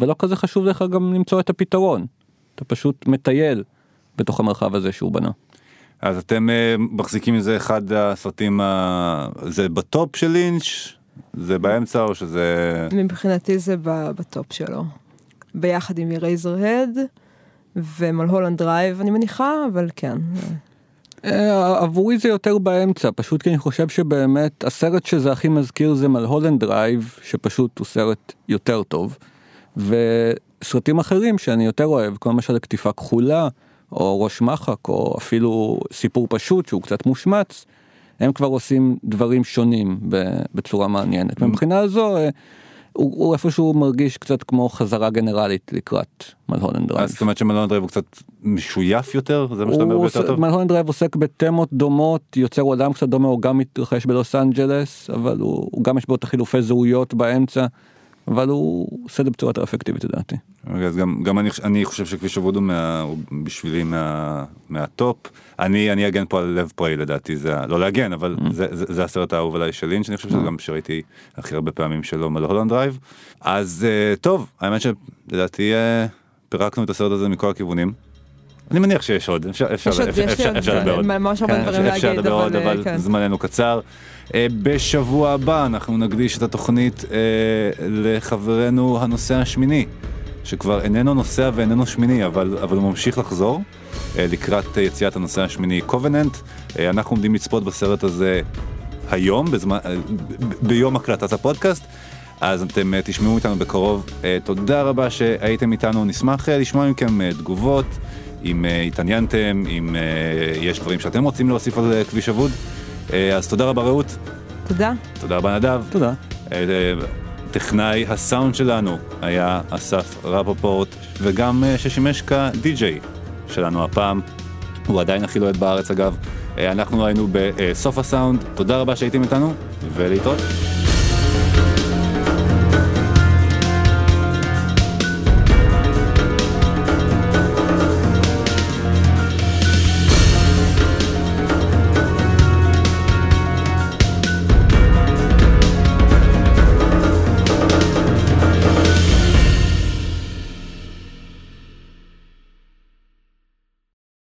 ולא כזה חשוב לך גם למצוא את הפתרון. אתה פשוט מטייל בתוך המרחב הזה שהוא בנה. אז אתם אה, מחזיקים מזה אחד הסרטים, אה, זה בטופ של לינץ'? זה באמצע או שזה... מבחינתי זה בטופ שלו. ביחד עם אירייזר הד ומלהולנד דרייב אני מניחה, אבל כן. אה, עבורי זה יותר באמצע, פשוט כי אני חושב שבאמת הסרט שזה הכי מזכיר זה מלהולנד דרייב, שפשוט הוא סרט יותר טוב. וסרטים אחרים שאני יותר אוהב, כמו למשל קטיפה כחולה, או ראש מחק, או אפילו סיפור פשוט שהוא קצת מושמץ, הם כבר עושים דברים שונים בצורה מעניינת. מבחינה הזו, אה, הוא, הוא איפשהו מרגיש קצת כמו חזרה גנרלית לקראת מלהולנד דרייב. זאת אומרת שמלהולנד דרייב הוא קצת משויף יותר? זה מה שאתה אומר ביותר טוב? מלהולנד דרייב עוסק בתמות דומות, יוצר עולם קצת דומה, הוא גם מתרחש בלוס אנג'לס, אבל הוא, הוא גם יש בו את החילופי זהויות באמצע. אבל הוא עושה את זה בצורה יותר אפקטיבית לדעתי. אוקיי, אז גם, גם אני, אני חושב שכביש אבוד הוא, מה, בשבילי מה, מהטופ. אני, אני אגן פה על לב פראי לדעתי, זה, לא להגן, אבל ממ. זה, זה, זה הסרט האהוב עליי של לינץ', אני חושב שזה ממ. גם שראיתי הכי הרבה פעמים שלו מלהולנד דרייב. אז אה, טוב, האמת שלדעתי אה, פירקנו את הסרט הזה מכל הכיוונים. אני מניח שיש עוד, אפשר יש עוד- אפשר- לדבר עוד. ממש הרבה כן, אפשר לדבר עוד, אבל כן. זמננו קצר. אה, בשבוע הבא אנחנו נקדיש את התוכנית אה, לחברנו הנוסע השמיני, שכבר איננו נוסע ואיננו שמיני, אבל, הוא ממשיך לחזור אה, לקראת יציאת הנוסע השמיני קובננט. אנחנו עומדים לצפות בסרט הזה היום, בזמן, ביום הקלטת הפודקאסט. אז אתם תשמעו איתנו בקרוב. תודה רבה שהייתם איתנו, נשמח לשמוע מכם תגובות, אם אה, התעניינתם, אם אה, יש דברים שאתם רוצים להוסיף על אה, כביש אבוד. אה, אז תודה רבה רעות, תודה. תודה רבה נדב. תודה. טכנאי הסאונד שלנו היה אסף רפפורט, וגם ששימש כדי-ג'יי שלנו הפעם. הוא עדיין הכי לוהט בארץ אגב. אנחנו היינו בסוף הסאונד, תודה רבה שהייתם איתנו, ולהתראות.